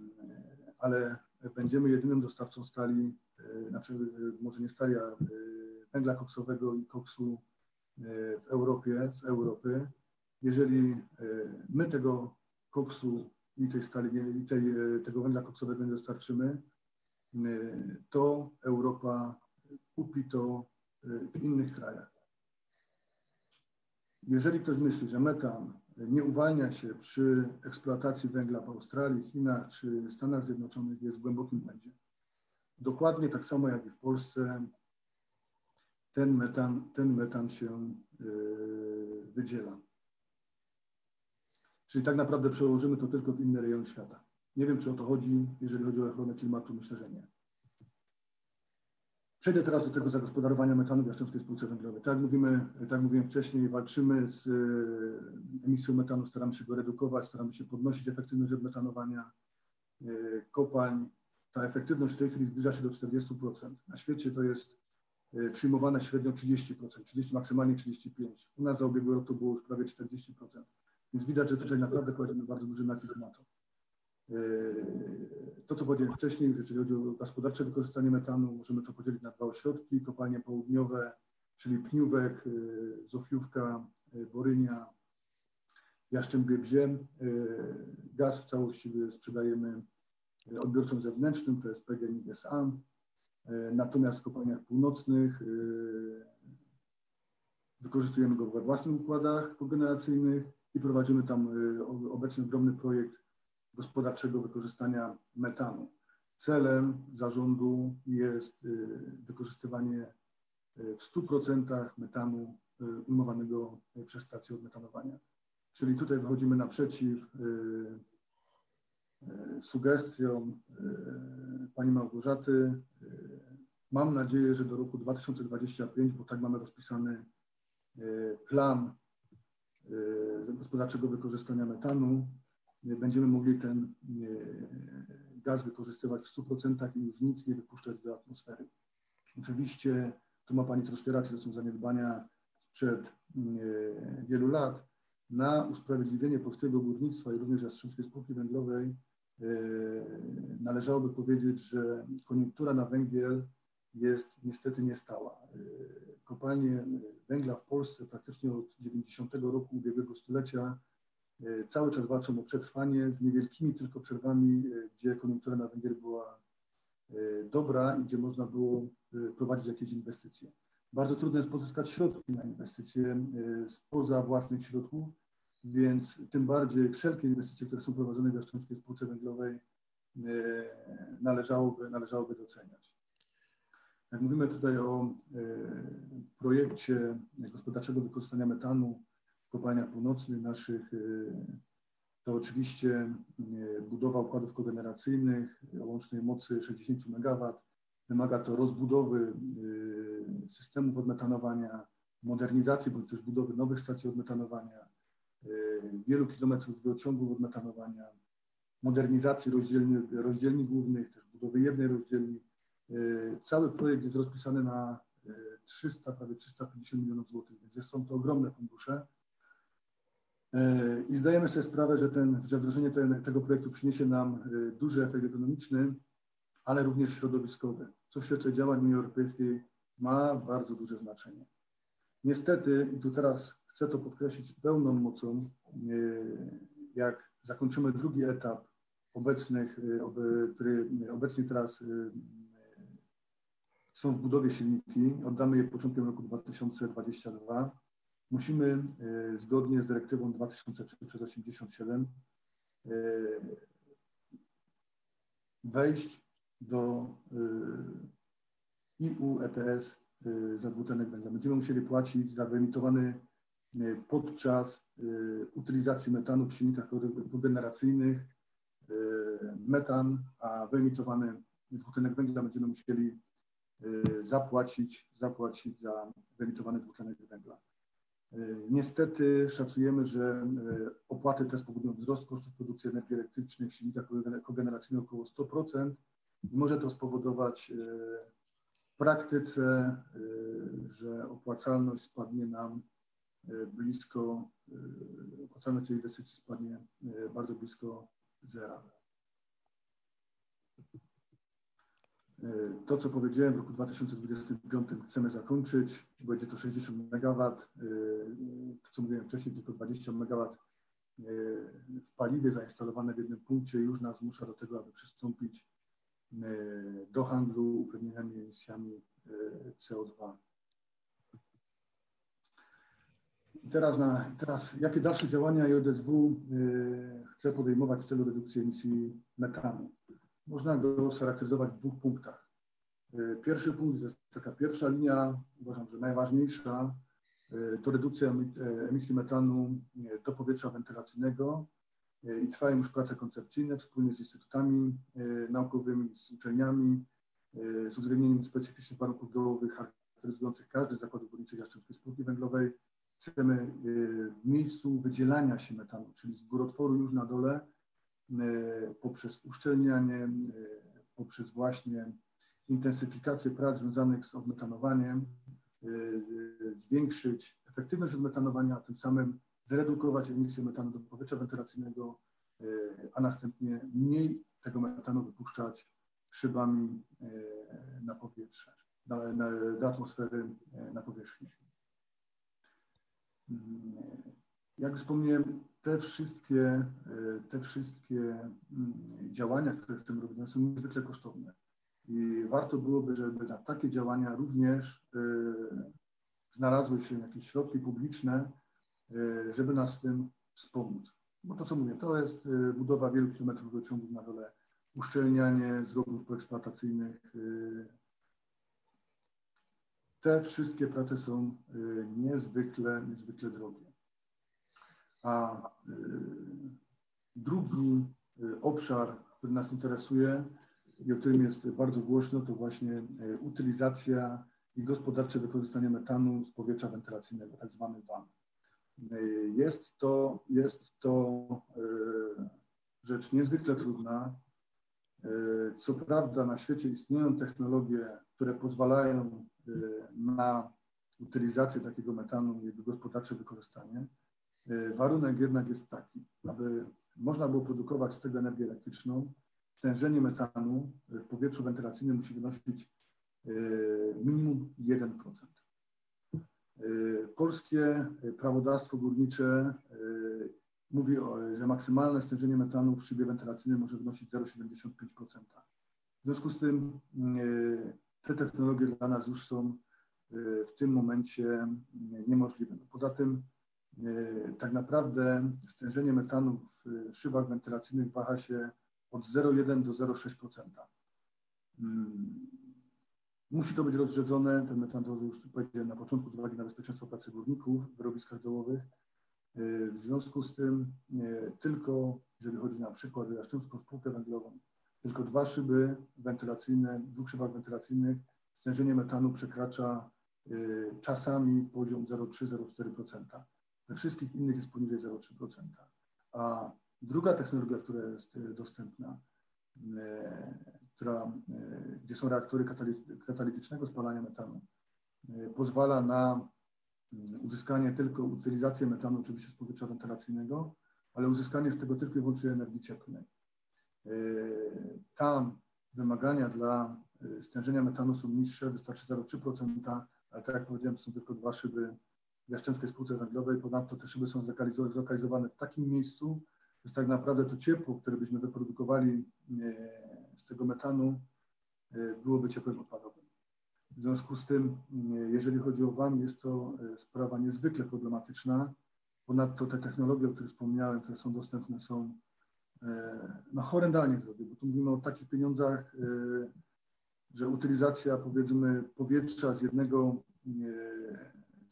ale będziemy jedynym dostawcą stali E, znaczy e, może nie stali, a e, węgla koksowego i koksu w Europie, z Europy. Jeżeli my tego koksu i tej stali, i tej, tego węgla koksowego nie dostarczymy, to Europa kupi to w innych krajach. Jeżeli ktoś myśli, że metan nie uwalnia się przy eksploatacji węgla w Australii, Chinach czy Stanach Zjednoczonych, jest w głębokim błędzie. Dokładnie tak samo jak i w Polsce ten metan, ten metan się yy, wydziela. Czyli tak naprawdę przełożymy to tylko w inny rejon świata. Nie wiem, czy o to chodzi, jeżeli chodzi o ochronę klimatu, myślę, że nie. Przejdę teraz do tego zagospodarowania metanu w Jastrzębskiej Spółce Węglowej. Tak mówimy, tak mówiłem wcześniej, walczymy z e, emisją metanu, staramy się go redukować, staramy się podnosić efektywność odmetanowania e, kopalń. Ta efektywność w tej chwili zbliża się do 40%. Na świecie to jest e, przyjmowane średnio 30%, 30, maksymalnie 35%. U nas za ubiegły rok to było już prawie 40%. Więc widać, że tutaj naprawdę kładziemy bardzo duży nacisk na to. To, co powiedziałem wcześniej, jeżeli chodzi o gospodarcze wykorzystanie metanu, możemy to podzielić na dwa ośrodki, kopalnie południowe, czyli Pniówek, y, Zofiówka, y, Borynia, Jaszczębie Bzie. Y, gaz w całości sprzedajemy odbiorcom zewnętrznym, to jest PGNiG SA. Natomiast w kopalniach północnych wykorzystujemy go we własnych układach kogeneracyjnych i prowadzimy tam obecnie ogromny projekt gospodarczego wykorzystania metanu. Celem zarządu jest y, wykorzystywanie y, w 100% metanu y, ujmowanego przez stację odmetanowania. Czyli tutaj wychodzimy naprzeciw sugestiom pani Małgorzaty. Mam nadzieję, że do roku 2025, bo tak mamy rozpisany plan gospodarczego wykorzystania metanu, będziemy mogli ten gaz wykorzystywać w 100% i już nic nie wypuszczać do atmosfery. Oczywiście tu ma Pani troszkę rację, to są zaniedbania sprzed wielu lat. Na usprawiedliwienie polskiego górnictwa i również Jastrzębskiej Spółki Węglowej e, należałoby powiedzieć, że koniunktura na węgiel jest niestety niestała. E, kopalnie węgla w Polsce praktycznie od 90 roku ubiegłego stulecia E, cały czas walczą o przetrwanie z niewielkimi tylko przerwami, e, gdzie koniunktura na węgiel była e, dobra i gdzie można było prowadzić jakieś inwestycje. Bardzo trudno jest pozyskać środki na inwestycje spoza własnych środków, więc tym bardziej wszelkie inwestycje, które są prowadzone w Jastrzębskiej Spółce Węglowej należałoby, należałoby doceniać. Jak mówimy tutaj o projekcie gospodarczego wykorzystania metanu kopalniach północnych naszych y, to oczywiście y, budowa układów kogeneracyjnych o łącznej mocy 60 MW. Wymaga to rozbudowy systemów odmetanowania, modernizacji bądź też budowy nowych stacji odmetanowania, wielu kilometrów wodociągów odmetanowania, modernizacji rozdzielni, rozdzielni głównych, też budowy jednej rozdzielni. Cały projekt jest rozpisany na 300, prawie 350 milionów złotych, więc są to ogromne fundusze. E, I zdajemy sobie sprawę, że, ten, że wdrożenie ten, tego projektu przyniesie nam e, duży efekt ekonomiczny, ale również środowiskowy, co w świetle działań Unii Europejskiej ma bardzo duże znaczenie. Niestety, i tu teraz chcę to podkreślić z pełną mocą, e, jak zakończymy drugi etap obecnych, który obecnie teraz są w budowie silniki, oddamy je początkiem roku 2022, musimy e, zgodnie z dyrektywą 2003 przez 87 e, wejść do EU e, ETS za dwutlenek węgla. Będziemy musieli płacić za wyemitowany podczas utylizacji metanu w silnikach kogeneracyjnych metan, a wyemitowany dwutlenek węgla będziemy musieli zapłacić, zapłacić za wyemitowany dwutlenek węgla. E, niestety szacujemy, że e, opłaty te spowodują wzrost kosztów produkcji energii elektrycznej w silnikach kogeneracyjnych około 100% i może to spowodować e, w praktyce, że opłacalność spadnie nam blisko, opłacalność tej inwestycji spadnie bardzo blisko zera. To, co powiedziałem, w roku 2025 chcemy zakończyć. Będzie to 60 MW. To, co mówiłem wcześniej, tylko 20 MW w paliwie zainstalowane w jednym punkcie już nas zmusza do tego, aby przystąpić do handlu uprawnieniami emisjami CO2. I teraz, na, teraz jakie dalsze działania JSW chce podejmować w celu redukcji emisji metanu? Można go scharakteryzować w dwóch punktach. Pierwszy punkt to jest taka pierwsza linia, uważam, że najważniejsza, to redukcja emisji metanu do powietrza wentylacyjnego i trwają już prace koncepcyjne wspólnie z instytutami naukowymi, z uczelniami, z uwzględnieniem specyficznych warunków dołowych charakteryzujących każdy z zakładów górniczych Jastrzębskiej Spółki Węglowej. Chcemy w miejscu wydzielania się metanu, czyli z górotworu już na dole, poprzez uszczelnianie, poprzez właśnie intensyfikację prac związanych z odmetanowaniem, zwiększyć efektywność odmetanowania, a tym samym zredukować emisję metanu do powietrza wentylacyjnego, a następnie mniej tego metanu wypuszczać szybami na powietrze, na, do atmosfery na powierzchni. Jak wspomniałem, te wszystkie, te wszystkie działania, które chcemy robić, są niezwykle kosztowne. I warto byłoby, żeby na takie działania również znalazły się jakieś środki publiczne, żeby nas w tym wspomóc. Bo to, co mówię, to jest budowa wielu kilometrów rurociągów na dole, uszczelnianie zrobów poeksploatacyjnych. Te wszystkie prace są niezwykle, niezwykle drogie. A drugi obszar, który nas interesuje i o którym jest bardzo głośno, to właśnie utylizacja i gospodarcze wykorzystanie metanu z powietrza wentylacyjnego, tak zwany WAN. Jest to, jest to rzecz niezwykle trudna. Co prawda na świecie istnieją technologie, które pozwalają na utylizację takiego metanu i jego gospodarcze wykorzystanie. Warunek jednak jest taki, aby można było produkować z tego energię elektryczną, stężenie metanu w powietrzu wentylacyjnym musi wynosić minimum 1%. Polskie prawodawstwo górnicze mówi, że maksymalne stężenie metanu w szybie wentylacyjnej może wynosić 0,75%. W związku z tym te technologie dla nas już są w tym momencie niemożliwe. Poza tym tak naprawdę stężenie metanu w szybach wentylacyjnych waha się od 0,1 do 0,6%. Musi to być rozrzedzone, ten metan to już powiedziałem na początku z uwagi na bezpieczeństwo pracy górników w wyrobiskach dołowych. W związku z tym tylko, jeżeli chodzi na przykład o Jastrzębską Spółkę Węglową, tylko dwa szyby wentylacyjne, dwóch szybach wentylacyjnych stężenie metanu przekracza czasami poziom 0,3-0,4%. We wszystkich innych jest poniżej 0,3%. A druga technologia, która jest dostępna, która, gdzie są reaktory katalitycznego spalania metanu, pozwala na uzyskanie tylko utylizację metanu, oczywiście z powietrza wentylacyjnego, ale uzyskanie z tego tylko i wyłącznie energii cieplnej. Tam wymagania dla stężenia metanu są niższe, wystarczy 0,3%, ale tak jak powiedziałem, są tylko dwa szyby w Jastrzębskiej Spółce Węglowej. Ponadto te szyby są zlokalizowane w takim miejscu, że tak naprawdę to ciepło, które byśmy wyprodukowali z tego metanu, byłoby ciepłem odpadowym. W związku z tym, jeżeli chodzi o WAN, jest to sprawa niezwykle problematyczna. Ponadto te technologie, o których wspomniałem, które są dostępne, są no, horrendalnie drogie, bo tu mówimy o takich pieniądzach, że utylizacja powiedzmy powietrza z jednego,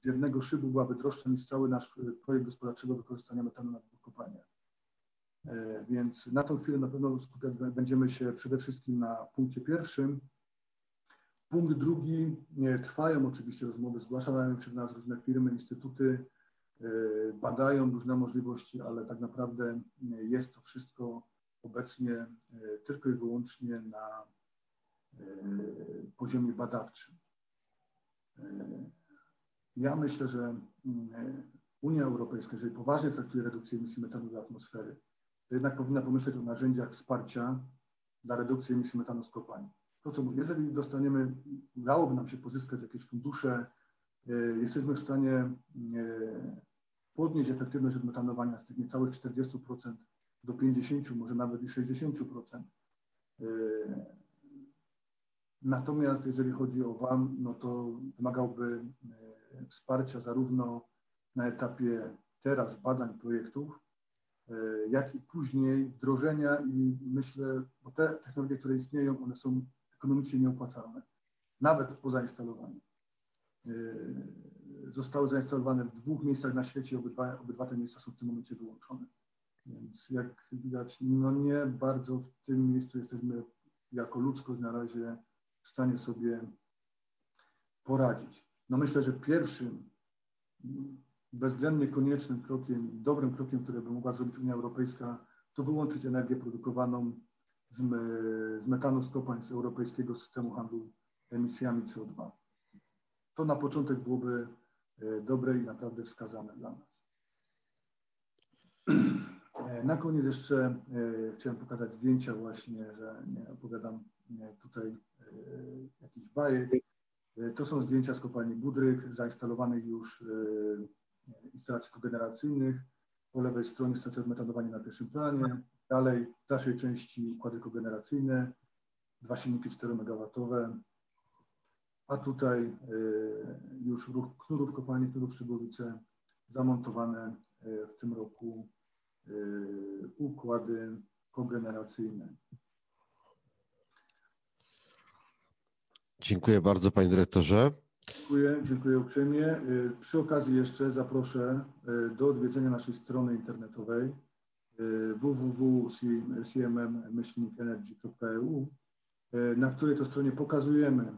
z jednego szybu byłaby droższa niż cały nasz projekt gospodarczego wykorzystania metanu na dwóch kopalniach. Więc na tą chwilę na pewno skupiać będziemy się przede wszystkim na punkcie pierwszym. Punkt drugi, trwają oczywiście rozmowy, zgłaszają się do nas różne firmy, instytuty, badają różne możliwości, ale tak naprawdę jest to wszystko obecnie tylko i wyłącznie na poziomie badawczym. Ja myślę, że Unia Europejska, jeżeli poważnie traktuje redukcję emisji metanu do atmosfery, to jednak powinna pomyśleć o narzędziach wsparcia dla redukcji emisji metanu z. To co mówię, jeżeli dostaniemy, udałoby nam się pozyskać jakieś fundusze, jesteśmy w stanie podnieść efektywność odmetanowania z tych niecałych 40% do 50%, może nawet i 60%. Natomiast jeżeli chodzi o WAM, no to wymagałby wsparcia zarówno na etapie teraz badań projektów, e, jak i później wdrożenia i myślę, bo te technologie, które istnieją, one są ekonomicznie nieopłacalne, nawet po zainstalowaniu. E, zostały zainstalowane w dwóch miejscach na świecie, obydwa, obydwa te miejsca są w tym momencie wyłączone. Więc jak widać, no nie bardzo w tym miejscu jesteśmy jako ludzkość na razie w stanie sobie poradzić. No myślę, że pierwszym bezwzględnie koniecznym krokiem, dobrym krokiem, który by mogła zrobić Unia Europejska, to wyłączyć energię produkowaną z, me, z metanu z z europejskiego systemu handlu emisjami CO2. To na początek byłoby e, dobre i naprawdę wskazane dla nas. E, na koniec jeszcze e, chciałem pokazać zdjęcia właśnie, że nie opowiadam tutaj jakiś bajek. To są zdjęcia z kopalni Budryk, zainstalowanych już instalacji kogeneracyjnych. Po lewej stronie stacja odmetodowania na pierwszym planie. Dalej w dalszej części układy kogeneracyjne, dwa silniki 4 MW. A tutaj y, już ruch knurów kopalni knurów Szybowice zamontowane y, w tym roku y, układy kogeneracyjne. Dziękuję bardzo panie dyrektorze. Dziękuję, dziękuję uprzejmie. Y, przy okazji jeszcze zaproszę y, do odwiedzenia naszej strony internetowej y, www.cmm-energy.eu, na której to stronie pokazujemy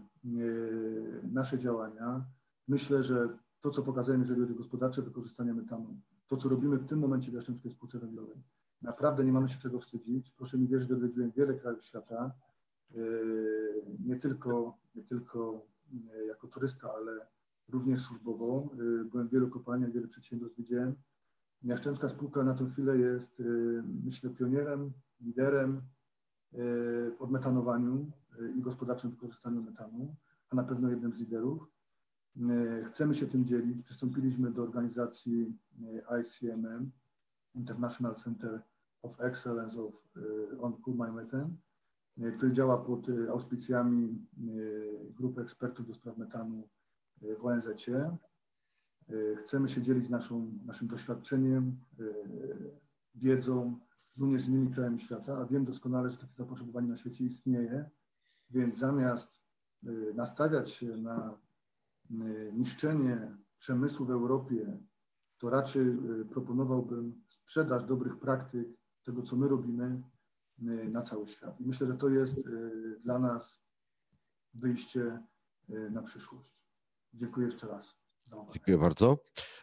nasze działania. Myślę, że to, co pokazujemy, jeżeli chodzi o gospodarcze wykorzystanie metanu, to, co robimy w tym momencie w Jastrzębskiej Spółce Węglowej, naprawdę nie mamy się czego wstydzić. Proszę mi wierzyć, odwiedziłem wiele krajów świata, nie tylko, nie tylko E, jako turysta, ale również służbowo. E, byłem w wielu kopalniach, wiele przedsiębiorstw widziałem. Jaszczębska spółka na tę chwilę jest, myślę, pionierem, liderem w odmetanowaniu i gospodarczym wykorzystaniu metanu, a na pewno jednym z liderów. Chcemy się tym dzielić. Przystąpiliśmy do organizacji ICMM, International Center of Excellence of, on Coal Mine Methane, który działa pod e, auspicjami e, grupy ekspertów do spraw metanu w ONZ. Chcemy się dzielić naszą, naszym doświadczeniem, wiedzą również z innymi krajami świata, a wiem doskonale, że takie zapotrzebowanie na świecie istnieje, więc zamiast nastawiać się na niszczenie przemysłu w Europie, to raczej proponowałbym sprzedaż dobrych praktyk, tego co my robimy, na cały świat. I myślę, że to jest y, dla nas wyjście y, na przyszłość. Dziękuję jeszcze raz. Dziękuję bardzo.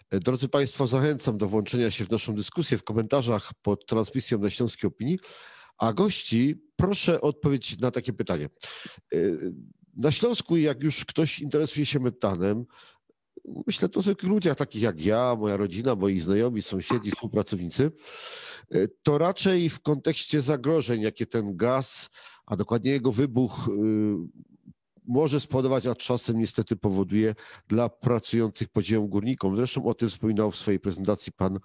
E, drodzy Państwo, zachęcam do włączenia się w naszą dyskusję w komentarzach pod transmisją na Śląskiej Opinii, a gości proszę o odpowiedź na takie pytanie. E, na Śląsku, jak już ktoś interesuje się metanem, myślę, to zwykłych ludziach takich jak ja, moja rodzina, moi znajomi, sąsiedzi, współpracownicy, e, to raczej w kontekście zagrożeń, jakie ten gaz, a dokładnie jego wybuch e, może spowodować, a czasem niestety powoduje dla pracujących podziemom górnikom. Zresztą o tym wspominał w swojej prezentacji pan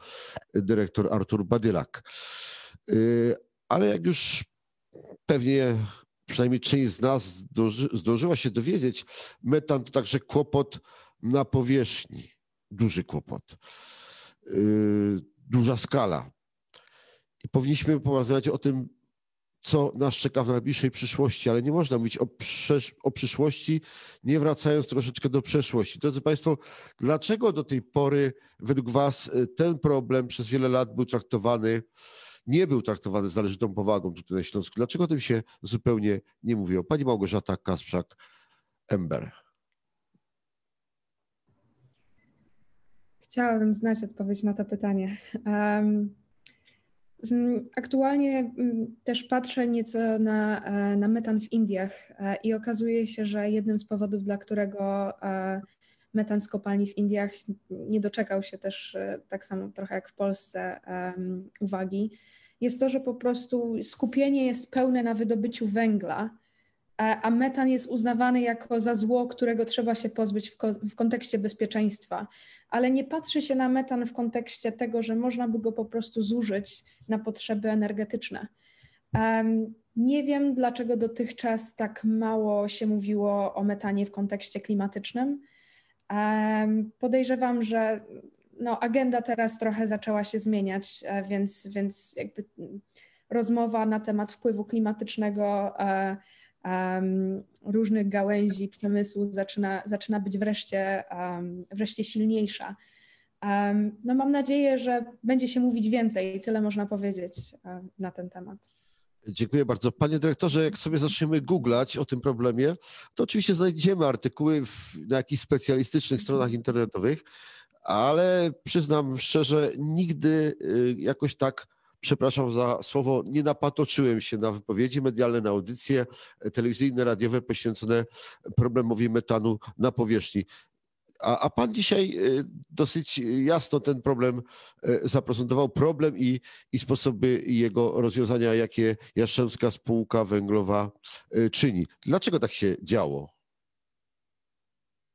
dyrektor Artur Badylak. E, ale jak już pewnie przynajmniej część z nas zdążyła się dowiedzieć, metan to także kłopot na powierzchni. Duży kłopot. Yy, duża skala. I powinniśmy porozmawiać o tym, co nas czeka w najbliższej przyszłości, ale nie można mówić o, o przyszłości, nie wracając troszeczkę do przeszłości. Drodzy Państwo, dlaczego do tej pory według Was y, ten problem przez wiele lat był traktowany, nie był traktowany z należytą powagą tutaj na Śląsku? Dlaczego o tym się zupełnie nie mówiło? Pani Małgorzata Kasprzak-Ember. Chciałabym znać odpowiedź na to pytanie. Um, aktualnie też patrzę nieco na, e, na metan w Indiach e, i okazuje się, że jednym z powodów, dla którego e, metan z kopalni w Indiach nie doczekał się też tak samo trochę jak w Polsce uwagi, jest to, że po prostu skupienie jest pełne na wydobyciu węgla a metan jest uznawany jako za zło, którego trzeba się pozbyć w, ko w, kontekście bezpieczeństwa. Ale nie patrzy się na metan w kontekście tego, że można by go po prostu zużyć na potrzeby energetyczne. Um, nie wiem, dlaczego dotychczas tak mało się mówiło o metanie w kontekście klimatycznym. Um, podejrzewam, że no, agenda teraz trochę zaczęła się zmieniać, więc, więc jakby rozmowa na temat wpływu klimatycznego um, różnych gałęzi przemysłu zaczyna, zaczyna być wreszcie, um, wreszcie silniejsza. Um, no mam nadzieję, że będzie się mówić więcej, tyle można powiedzieć na ten temat. Dziękuję bardzo. Panie dyrektorze, jak sobie zaczniemy googlać o tym problemie, to oczywiście znajdziemy artykuły w, na jakichś specjalistycznych stronach internetowych, ale przyznam szczerze, nigdy y, jakoś tak przepraszam za słowo, nie napatoczyłem się na wypowiedzi medialne, na audycje telewizyjne, radiowe poświęcone problemowi metanu na powierzchni. A, a, pan dzisiaj y, dosyć jasno ten problem y, zaprezentował, problem i, i sposoby jego rozwiązania, jakie Jastrzębska Spółka Węglowa y, czyni. Dlaczego tak się działo?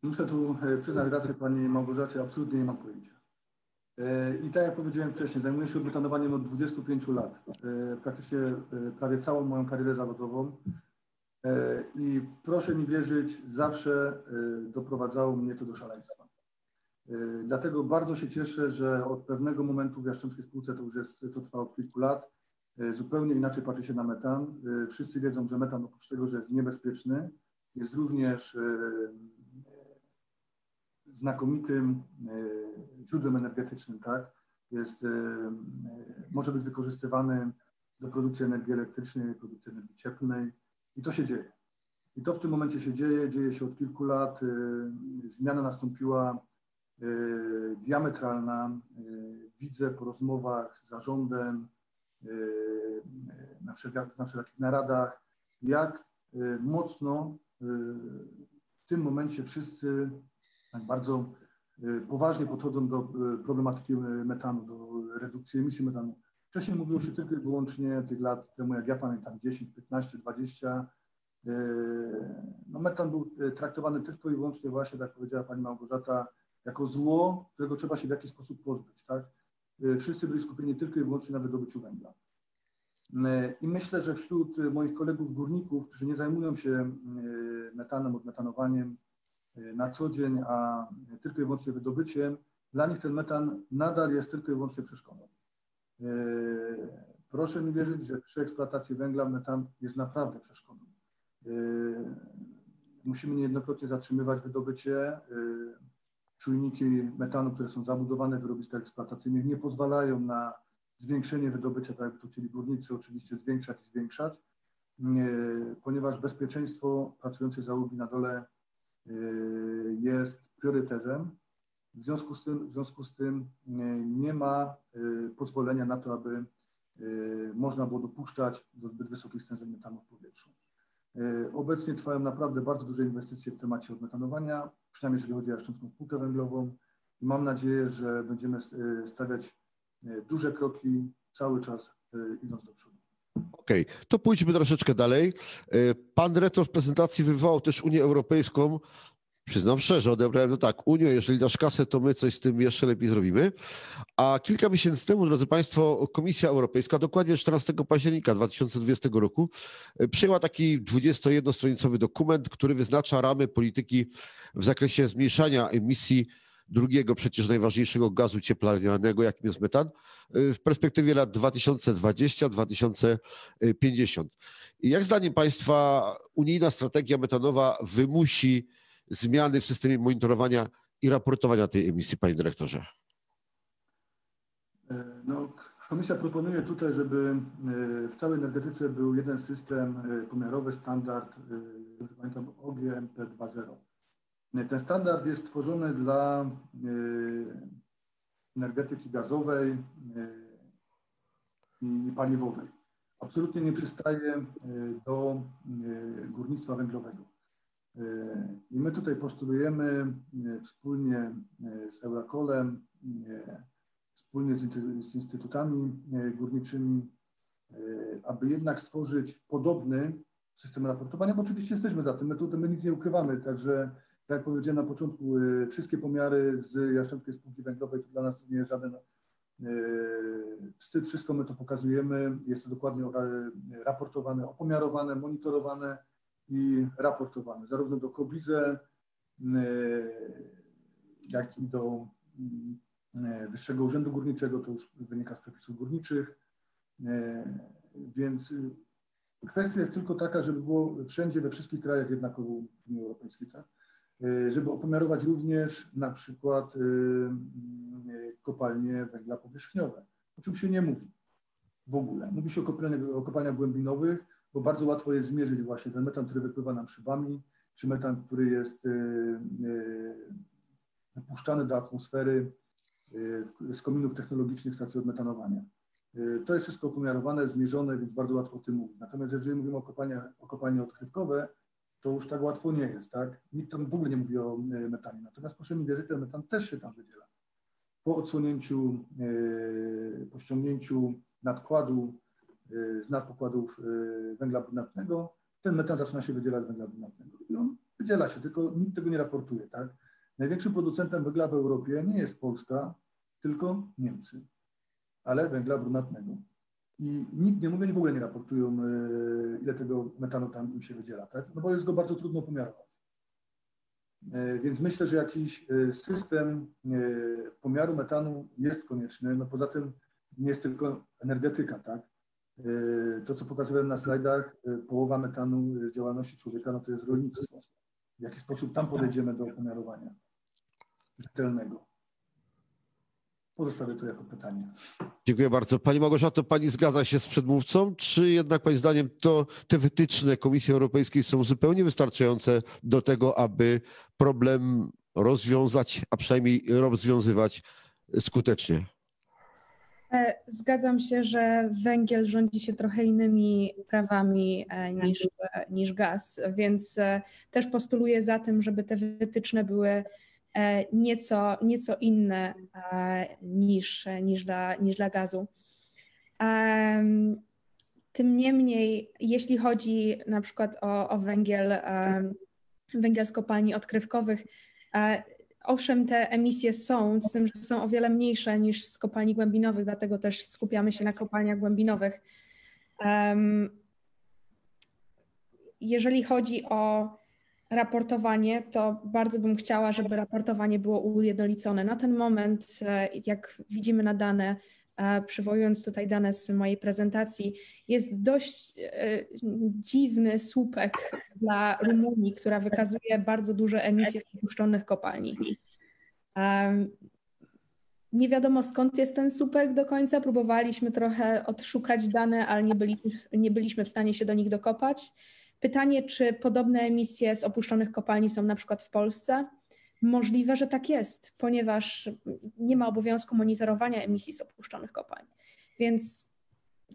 Muszę tu przyznać rację Pani Małgorzacie, absolutnie nie mam pojęcia. E, I tak jak powiedziałem wcześniej, zajmuję się betanowaniem od 25 lat. E, praktycznie e, prawie całą moją karierę zawodową. I proszę mi wierzyć, zawsze doprowadzało mnie to do szaleństwa. Dlatego bardzo się cieszę, że od pewnego momentu w Jastrzębskiej Spółce to już jest, to trwa od kilku lat. Zupełnie inaczej patrzy się na metan. Wszyscy wiedzą, że metan oprócz tego, że jest niebezpieczny, jest również znakomitym e, źródłem energetycznym, tak? Jest, e, e, może być wykorzystywany do produkcji energii elektrycznej, produkcji energii cieplnej i to się dzieje. I to w tym momencie się dzieje, dzieje się od kilku lat. Zmiana nastąpiła diametralna. Widzę po rozmowach z zarządem, na wszelakich, na wszelakich naradach, jak mocno w tym momencie wszyscy tak bardzo y, poważnie podchodzą do y, problematyki y, metanu, do redukcji emisji metanu. Wcześniej mówiło się tylko i wyłącznie tych lat temu, jak ja pamiętam, 10, 15, 20. No metan był traktowany tylko i wyłącznie właśnie, tak powiedziała pani Małgorzata, jako zło, którego trzeba się w jakiś sposób pozbyć. Tak? Wszyscy byli skupieni tylko i wyłącznie na wydobyciu węgla. I myślę, że wśród moich kolegów górników, którzy nie zajmują się metanem, odmetanowaniem, na co dzień, a tylko i wyłącznie wydobyciem, dla nich ten metan nadal jest tylko i wyłącznie przeszkodą. Y, proszę mi wierzyć, że przy eksploatacji węgla metan jest naprawdę przeszkodą. Y, musimy niejednokrotnie zatrzymywać wydobycie. Czujniki metanu, które są zabudowane w wyrobiskach eksploatacyjnych, nie pozwalają na zwiększenie wydobycia, tak jak to chcieli górnicy, oczywiście zwiększać i zwiększać, ponieważ bezpieczeństwo pracującej załogi na dole Y, jest priorytetem. W związku z tym, w związku z tym y, nie ma y, pozwolenia na to, aby można było dopuszczać do zbyt wysokich stężeń metanu w powietrzu. Obecnie trwają naprawdę bardzo duże inwestycje w temacie odmetanowania, przynajmniej jeżeli chodzi o Jastrzębską Spółkę Węglową mam nadzieję, że będziemy stawiać duże kroki cały czas idąc do przodu. Okej, okay. to pójdźmy troszeczkę dalej. E, pan dyrektor w prezentacji wywołał też Unię Europejską. Przyznam szczerze, odebrałem to tak. Unio, jeżeli dasz kasę, to my coś z tym jeszcze lepiej zrobimy. A kilka miesięcy temu, drodzy Państwo, Komisja Europejska, dokładnie 14 października 2020 roku, e, przyjęła taki 21-stronicowy dokument, który wyznacza ramy polityki w zakresie zmniejszania emisji drugiego przecież najważniejszego gazu cieplarnianego, jakim jest metan, y, w perspektywie lat 2020-2050. Jak zdaniem Państwa unijna strategia metanowa wymusi zmiany w systemie monitorowania i raportowania tej emisji, Panie Dyrektorze? E, no, komisja proponuje tutaj, żeby e, w całej energetyce był jeden system e, pomiarowy, standard, pamiętam OGMP 2.0. Ten standard jest tworzony dla e, energetyki gazowej e, i paliwowej. Absolutnie nie przystaje e, do górnictwa węglowego. I my tutaj postulujemy wspólnie z Eurakolem, wspólnie z instytutami górniczymi, aby jednak stworzyć podobny system raportowania, bo oczywiście jesteśmy za tym, my tutaj my nic nie ukrywamy, także tak jak powiedziałem na początku, y, wszystkie pomiary z Jastrzębskiej Spółki Węglowej to dla nas nie jest żaden y, wstyd, wszystko my to pokazujemy, jest to dokładnie raportowane, opomiarowane, monitorowane i raportowane, zarówno do KOBIZE, y, jak i do Wyższego Urzędu Górniczego, to już wynika z przepisów górniczych, więc kwestia jest tylko taka, żeby było wszędzie, we wszystkich krajach jednakowo w Unii Europejskiej, tak? Żeby opomiarować również na przykład kopalnie węgla powierzchniowe, o czym się nie mówi w ogóle. Mówi się o kopalniach, o kopalniach głębinowych, bo bardzo łatwo jest zmierzyć właśnie ten metan, który wypływa nam szybami, czy metan, który jest y, y, wypuszczany do atmosfery y, z kominów technologicznych stacji odmetanowania. To jest wszystko pomiarowane, zmierzone, więc bardzo łatwo o tym mówić. Natomiast jeżeli mówimy o, kopalniach, o kopalnie odkrywkowe, to już tak łatwo nie jest, tak? Nikt tam w ogóle nie mówi o metanie. Natomiast proszę mi wierzyć, ten metan też się tam wydziela. Po odsłonięciu, po ściągnięciu nadkładu z nadpokładów węgla brunatnego, ten metan zaczyna się wydzielać z węgla brunatnego. I on wydziela się, tylko nikt tego nie raportuje. Tak? Największym producentem węgla w Europie nie jest Polska, tylko Niemcy, ale węgla brunatnego. I nikt nie mówi, w ogóle nie raportują, e, ile tego metanu tam im się wydziela, tak? no bo jest go bardzo trudno pomiarować. E, więc myślę, że jakiś e, system pomiaru metanu jest konieczny. No poza tym nie jest tylko energetyka, tak? To, co pokazywałem na slajdach, połowa metanu z działalności człowieka, no to jest rolnictwo. W jaki sposób tam podejdziemy do pomiarowania rzetelnego? Pozostawię to jako pytanie. Dziękuję bardzo. Pani Małgorzato, Pani zgadza się z przedmówcą, czy jednak Pani zdaniem to te wytyczne Komisji Europejskiej są zupełnie wystarczające do tego, aby problem rozwiązać, a przynajmniej rozwiązywać skutecznie? E, zgadzam się, że węgiel rządzi się trochę innymi prawami e, niż, e, niż gaz, więc też postuluję za tym, żeby te wytyczne były nieco, nieco inne niż, niż, dla, niż dla gazu. Tym niemniej, jeśli chodzi na przykład o, o węgiel, węgiel z kopalni odkrywkowych, Owszem, te emisje są, z tym, że są o wiele mniejsze niż z kopalni głębinowych, dlatego też skupiamy się na kopalniach głębinowych. Jeżeli chodzi o raportowanie, to bardzo bym chciała, żeby raportowanie było ujednolicone. Na ten moment, e, jak widzimy na dane, E, przywołując tutaj dane z mojej prezentacji, jest dość e, dziwny słupek dla Rumunii, która wykazuje bardzo duże emisje z opuszczonych kopalni. Nie wiadomo skąd jest ten słupek do końca. Próbowaliśmy trochę odszukać dane, ale nie nie byliśmy w stanie się do nich dokopać. Pytanie, czy podobne emisje z opuszczonych kopalni są na przykład w Polsce? Możliwe, że tak jest, ponieważ nie ma obowiązku monitorowania emisji z opuszczonych kopalń. Więc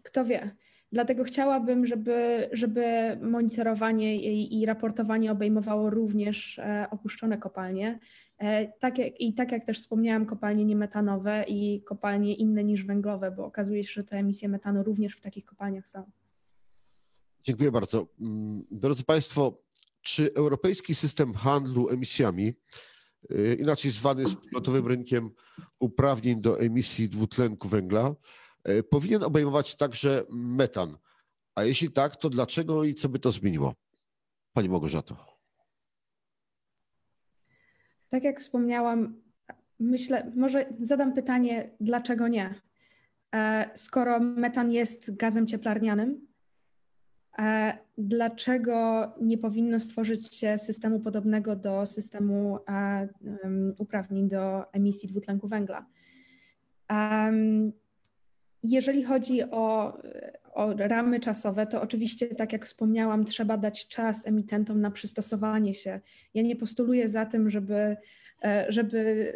kto wie. Dlatego chciałabym, żeby, żeby monitorowanie i, i raportowanie obejmowało również e, opuszczone kopalnie. E, tak jak, I tak jak też wspomniałam, kopalnie niemetanowe i kopalnie inne niż węglowe, bo okazuje się, że te emisje metanu również w takich kopalniach są. Dziękuję bardzo. Mm, drodzy Państwo, czy europejski system handlu emisjami Y, inaczej zwany wspólnotowym rynkiem uprawnień do emisji dwutlenku węgla, y, powinien obejmować także metan. A jeśli tak, to dlaczego i co by to zmieniło? Pani Małgorzato. Tak jak wspomniałam, myślę, może zadam pytanie, dlaczego nie? E, skoro metan jest gazem cieplarnianym, Dlaczego nie powinno stworzyć się systemu podobnego do systemu uprawnień do emisji dwutlenku węgla? Jeżeli chodzi o, o, ramy czasowe, to oczywiście, tak jak wspomniałam, trzeba dać czas emitentom na przystosowanie się. Ja nie postuluję za tym, żeby, e, żeby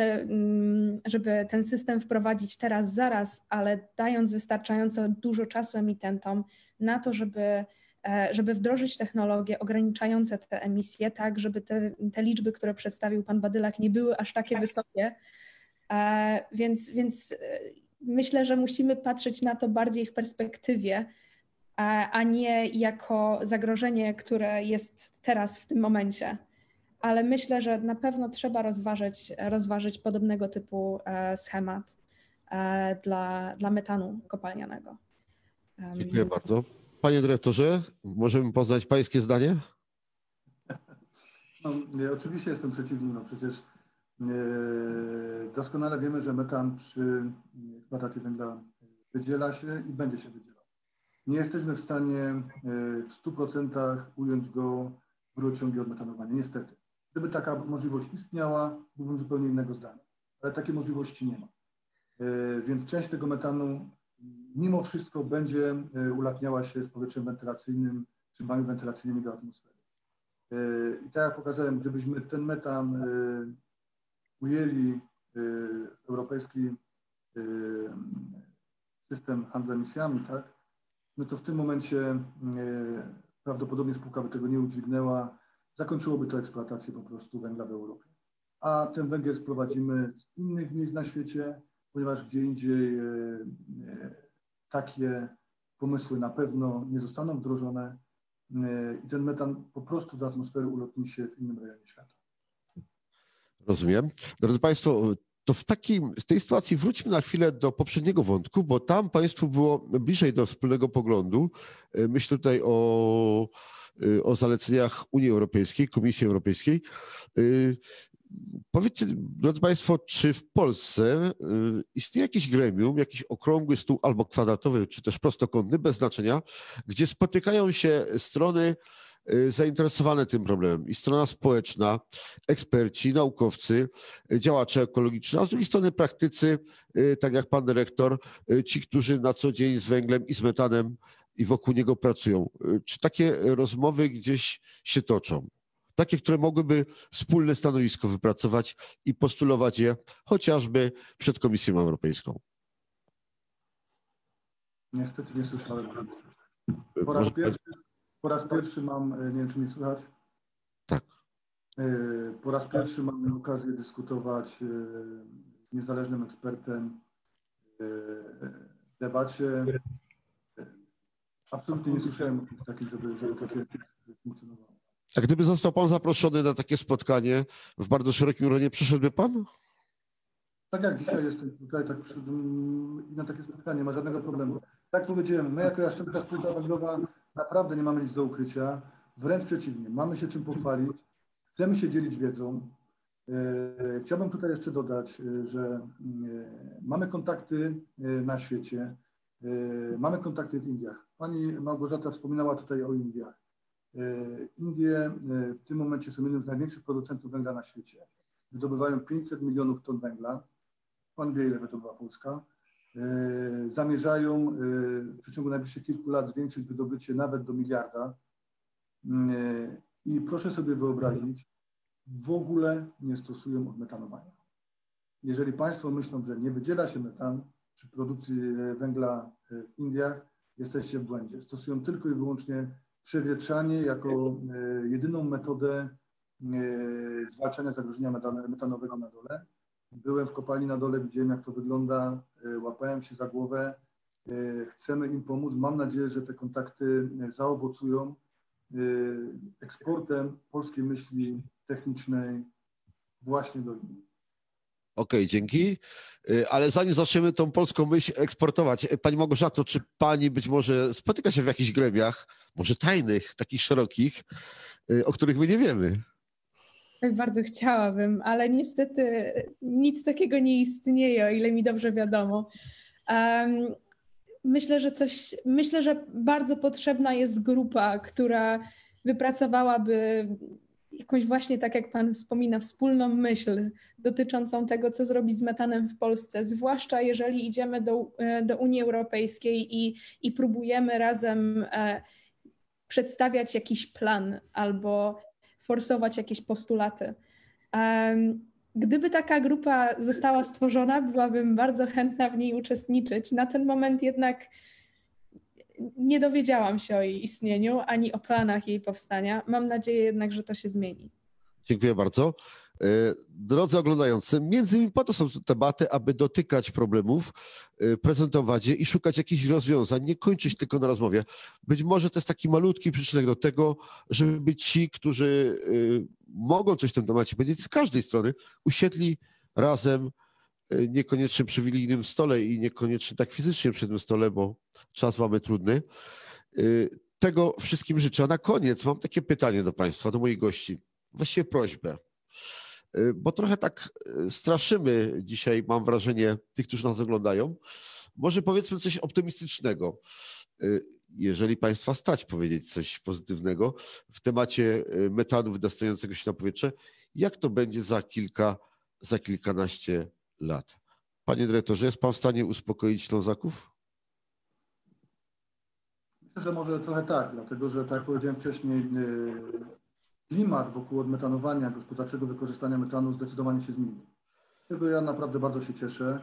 te, mm, żeby ten system wprowadzić teraz, zaraz, ale dając wystarczająco dużo czasu emitentom na to, żeby, e, żeby wdrożyć technologie ograniczające te emisje, tak, żeby te, te liczby, które przedstawił pan Badylak, nie były aż takie tak. wysokie. E, więc, więc e, myślę, że musimy patrzeć na to bardziej w perspektywie, a nie jako zagrożenie, które jest teraz w tym momencie ale myślę, że na pewno trzeba rozważyć, rozważyć podobnego typu e, schemat e, dla, dla metanu kopalnianego. Dziękuję bardzo. Panie dyrektorze, możemy poznać pańskie zdanie? No, ja oczywiście jestem przeciwny. No przecież Doskonale wiemy, że metan przy eksploatacji węgla wydziela się i będzie się wydzielał. Nie jesteśmy w stanie w 100% ująć go w rurociągi odmetanowania, niestety. Gdyby taka możliwość istniała, byłbym zupełnie innego zdania, ale takiej możliwości nie ma. Więc część tego metanu mimo wszystko będzie ulatniała się z powietrzem wentylacyjnym małym wentylacyjnymi do atmosfery. I tak jak pokazałem, gdybyśmy ten metan ujęli europejski system handlu emisjami, tak, no to w tym momencie prawdopodobnie spółka by tego nie udźwignęła, zakończyłoby to eksploatację po prostu węgla w Europie. A ten węgiel sprowadzimy z innych miejsc na świecie, ponieważ gdzie indziej takie pomysły na pewno nie zostaną wdrożone i ten metan po prostu do atmosfery ulotni się w innym rejonie świata. Rozumiem. Drodzy Państwo, to w, takim, tej sytuacji wróćmy na chwilę do poprzedniego wątku, bo tam Państwu było bliżej do wspólnego poglądu. Myślę tutaj o, o zaleceniach Unii Europejskiej, Komisji Europejskiej. Powiedzcie, drodzy Państwo, czy w Polsce istnieje jakieś gremium, jakiś okrągły stół albo kwadratowy, czy też prostokątny, bez znaczenia, gdzie spotykają się strony zainteresowane tym problemem i strona społeczna, eksperci, naukowcy, działacze ekologiczni, a z drugiej strony praktycy, tak jak pan dyrektor, ci, którzy na co dzień z węglem i z metanem i wokół niego pracują. Czy takie rozmowy gdzieś się toczą? Takie, które mogłyby wspólne stanowisko wypracować i postulować je chociażby przed Komisją Europejską. Niestety nie słyszałem. Po raz, pierwszy, po raz pierwszy mam, e, nie wiem czy mnie słychać. Tak. E, po raz pierwszy mam okazję dyskutować e, z niezależnym ekspertem w debacie. Absolutnie nie słyszałem o czymś takim, żeby, żeby takie funkcjonowało. A gdyby został pan zaproszony na takie spotkanie w bardzo szerokim gronie, przyszedłby pan? Tak jak dzisiaj jestem tutaj, tak przyszedłbym na takie spotkanie, nie ma żadnego problemu. Tak powiedziałem, my jako Jaszczębska Spółka Węglowa naprawdę nie mamy nic do ukrycia, wręcz przeciwnie, mamy się czym pochwalić, chcemy się dzielić wiedzą. E, chciałbym tutaj jeszcze dodać, e, że e, mamy kontakty na świecie, mamy kontakty w Indiach. Pani Małgorzata wspominała tutaj o Indiach. Indie w tym momencie są jednym z największych producentów węgla na świecie. Wydobywają 500 milionów ton węgla. Pan wie, ile wydobywa Polska. Zamierzają w przeciągu najbliższych kilku lat zwiększyć wydobycie nawet do miliarda. I proszę sobie wyobrazić, w ogóle nie stosują odmetanowania. Jeżeli Państwo myślą, że nie wydziela się metan przy produkcji węgla w Indiach, jesteście w błędzie. Stosują tylko i wyłącznie przewietrzanie jako e, jedyną metodę e, zwalczania zagrożenia metanowego na dole. Byłem w kopalni na dole, widziałem jak to wygląda, e, łapałem się za głowę. Chcemy im pomóc. Mam nadzieję, że te kontakty zaowocują eksportem polskiej myśli technicznej właśnie do Indii. Okej, okay, dzięki. Y, ale zanim zaczniemy tą polską myśl eksportować, y, Pani Małgorzato, czy Pani być może spotyka się w jakichś gremiach, może tajnych, takich szerokich, y, o których my nie wiemy? Tak bardzo chciałabym, ale niestety nic takiego nie istnieje, o ile mi dobrze wiadomo. Um, myślę, że coś, myślę, że bardzo potrzebna jest grupa, która wypracowałaby jakąś właśnie, tak jak Pan wspomina, wspólną myśl dotyczącą tego, co zrobić z metanem w Polsce, zwłaszcza jeżeli idziemy do, e, do Unii Europejskiej i, i próbujemy razem e, przedstawiać jakiś plan albo forsować jakieś postulaty. Gdyby taka grupa została stworzona, byłabym bardzo chętna w niej uczestniczyć. Na ten moment jednak nie dowiedziałam się o jej istnieniu ani o planach jej powstania. Mam nadzieję jednak, że to się zmieni. Dziękuję bardzo. E, drodzy oglądający, między innymi po to są debaty, aby dotykać problemów, e, prezentować je i szukać jakichś rozwiązań, nie kończyć tylko na rozmowie. Być może to jest taki malutki przyczynek do tego, żeby ci, którzy e, mogą coś w tym temacie powiedzieć z każdej strony, usiedli razem, niekoniecznie przy wigilijnym stole i niekoniecznie tak fizycznie przy tym stole, bo czas mamy trudny. Tego wszystkim życzę. A na koniec mam takie pytanie do Państwa, do moich gości właściwie prośbę. bo trochę tak straszymy dzisiaj, mam wrażenie, tych, którzy nas oglądają. Może powiedzmy coś optymistycznego jeżeli Państwa stać powiedzieć coś pozytywnego w temacie metanu wydostającego się na powietrze, jak to będzie za kilka, za kilkanaście lat? Panie dyrektorze, jest Pan w stanie uspokoić Ślązaków? Myślę, że może trochę tak, dlatego że tak jak powiedziałem wcześniej, y, klimat wokół odmetanowania, gospodarczego wykorzystania metanu zdecydowanie się zmienił. Tego ja naprawdę bardzo się cieszę.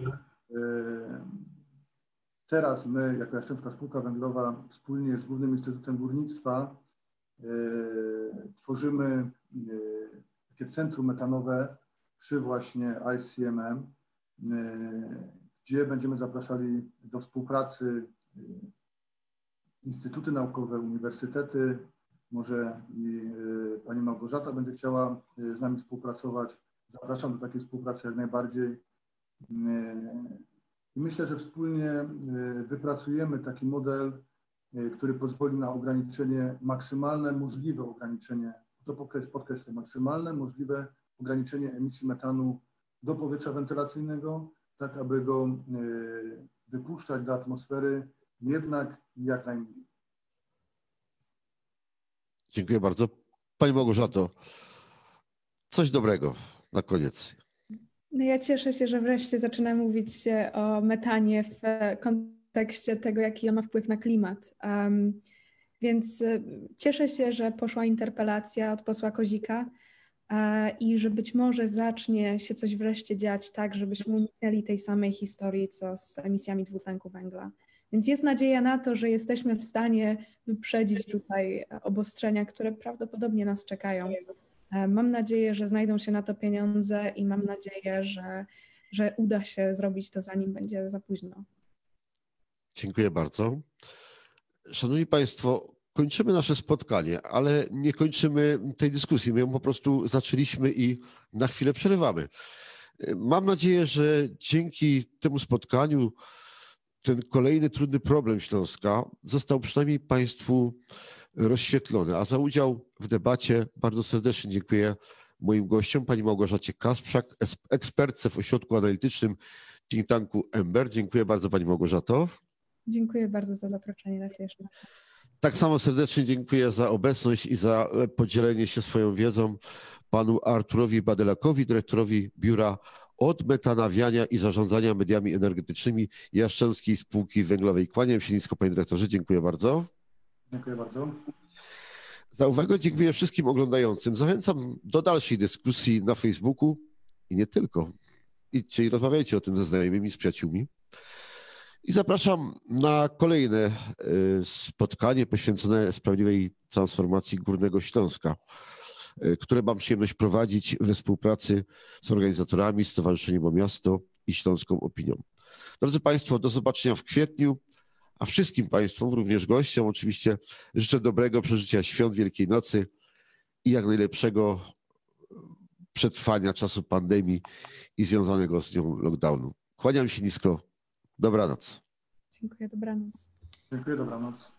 Y, Teraz my, jako Jaszczębska Spółka Węglowa, wspólnie z Głównym Instytutem Górnictwa yy, tworzymy takie centrum metanowe przy właśnie ICMM, gdzie będziemy zapraszali do współpracy instytuty naukowe, uniwersytety, może i pani Małgorzata będzie chciała z nami współpracować. Zapraszam do takiej współpracy jak najbardziej. I myślę, że wspólnie e, wypracujemy taki model, e, który pozwoli na ograniczenie, maksymalne możliwe ograniczenie, to podkreślę, maksymalne możliwe ograniczenie emisji metanu do powietrza wentylacyjnego, tak aby go e, wypuszczać do atmosfery jednak jak najmniej. Dziękuję bardzo. Pani Małgorzato, coś dobrego na koniec. No ja cieszę się, że wreszcie zaczyna mówić się o metanie w kontekście tego, jaki on ma wpływ na klimat. Um, więc e, cieszę się, że poszła interpelacja od posła Kozika i że być może zacznie się coś wreszcie dziać tak, żebyśmy uniknęli tej samej historii, co z emisjami dwutlenku węgla. Więc jest nadzieja na to, że jesteśmy w stanie wyprzedzić tutaj obostrzenia, które prawdopodobnie nas czekają. E, mam nadzieję, że znajdą się na to pieniądze i mam nadzieję, że, że uda się zrobić to, zanim będzie za późno. Dziękuję bardzo. Szanowni Państwo, kończymy nasze spotkanie, ale nie kończymy tej dyskusji. My ją po prostu zaczęliśmy i na chwilę przerywamy. Mam nadzieję, że dzięki temu spotkaniu ten kolejny trudny problem Śląska został przynajmniej Państwu rozświetlony. A za udział w debacie bardzo serdecznie dziękuję moim gościom, pani Małgorzacie Kasprzak, ekspertce w ośrodku analitycznym think tanku Ember. Dziękuję bardzo pani Małgorzato. Dziękuję bardzo za zaproszenie raz jeszcze. Tak samo serdecznie dziękuję za obecność i za podzielenie się swoją wiedzą panu Arturowi Badelakowi, dyrektorowi Biura Odmetanawiania i Zarządzania Mediami Energetycznymi Jaszczęskiej Spółki Węglowej. Kłaniam się nisko, panie dyrektorze. Dziękuję bardzo. Dziękuję bardzo. Za uwagę dziękuję wszystkim oglądającym. Zachęcam do dalszej dyskusji na Facebooku i nie tylko. Idźcie i rozmawiajcie o tym ze znajomymi, z przyjaciółmi. I zapraszam na kolejne y, spotkanie poświęcone sprawiedliwej transformacji Górnego Śląska, y, które mam przyjemność prowadzić we współpracy z organizatorami, Stowarzyszeniem o Miasto i Śląską Opinią. Drodzy Państwo, do zobaczenia w kwietniu. A wszystkim Państwu, również gościom, oczywiście życzę dobrego przeżycia świąt Wielkiej Nocy i jak najlepszego przetrwania czasu pandemii i związanego z nią lockdownu. Kłaniam się nisko. Dobranoc. Dziękuję, dobranoc. Dziękuję, dobranoc.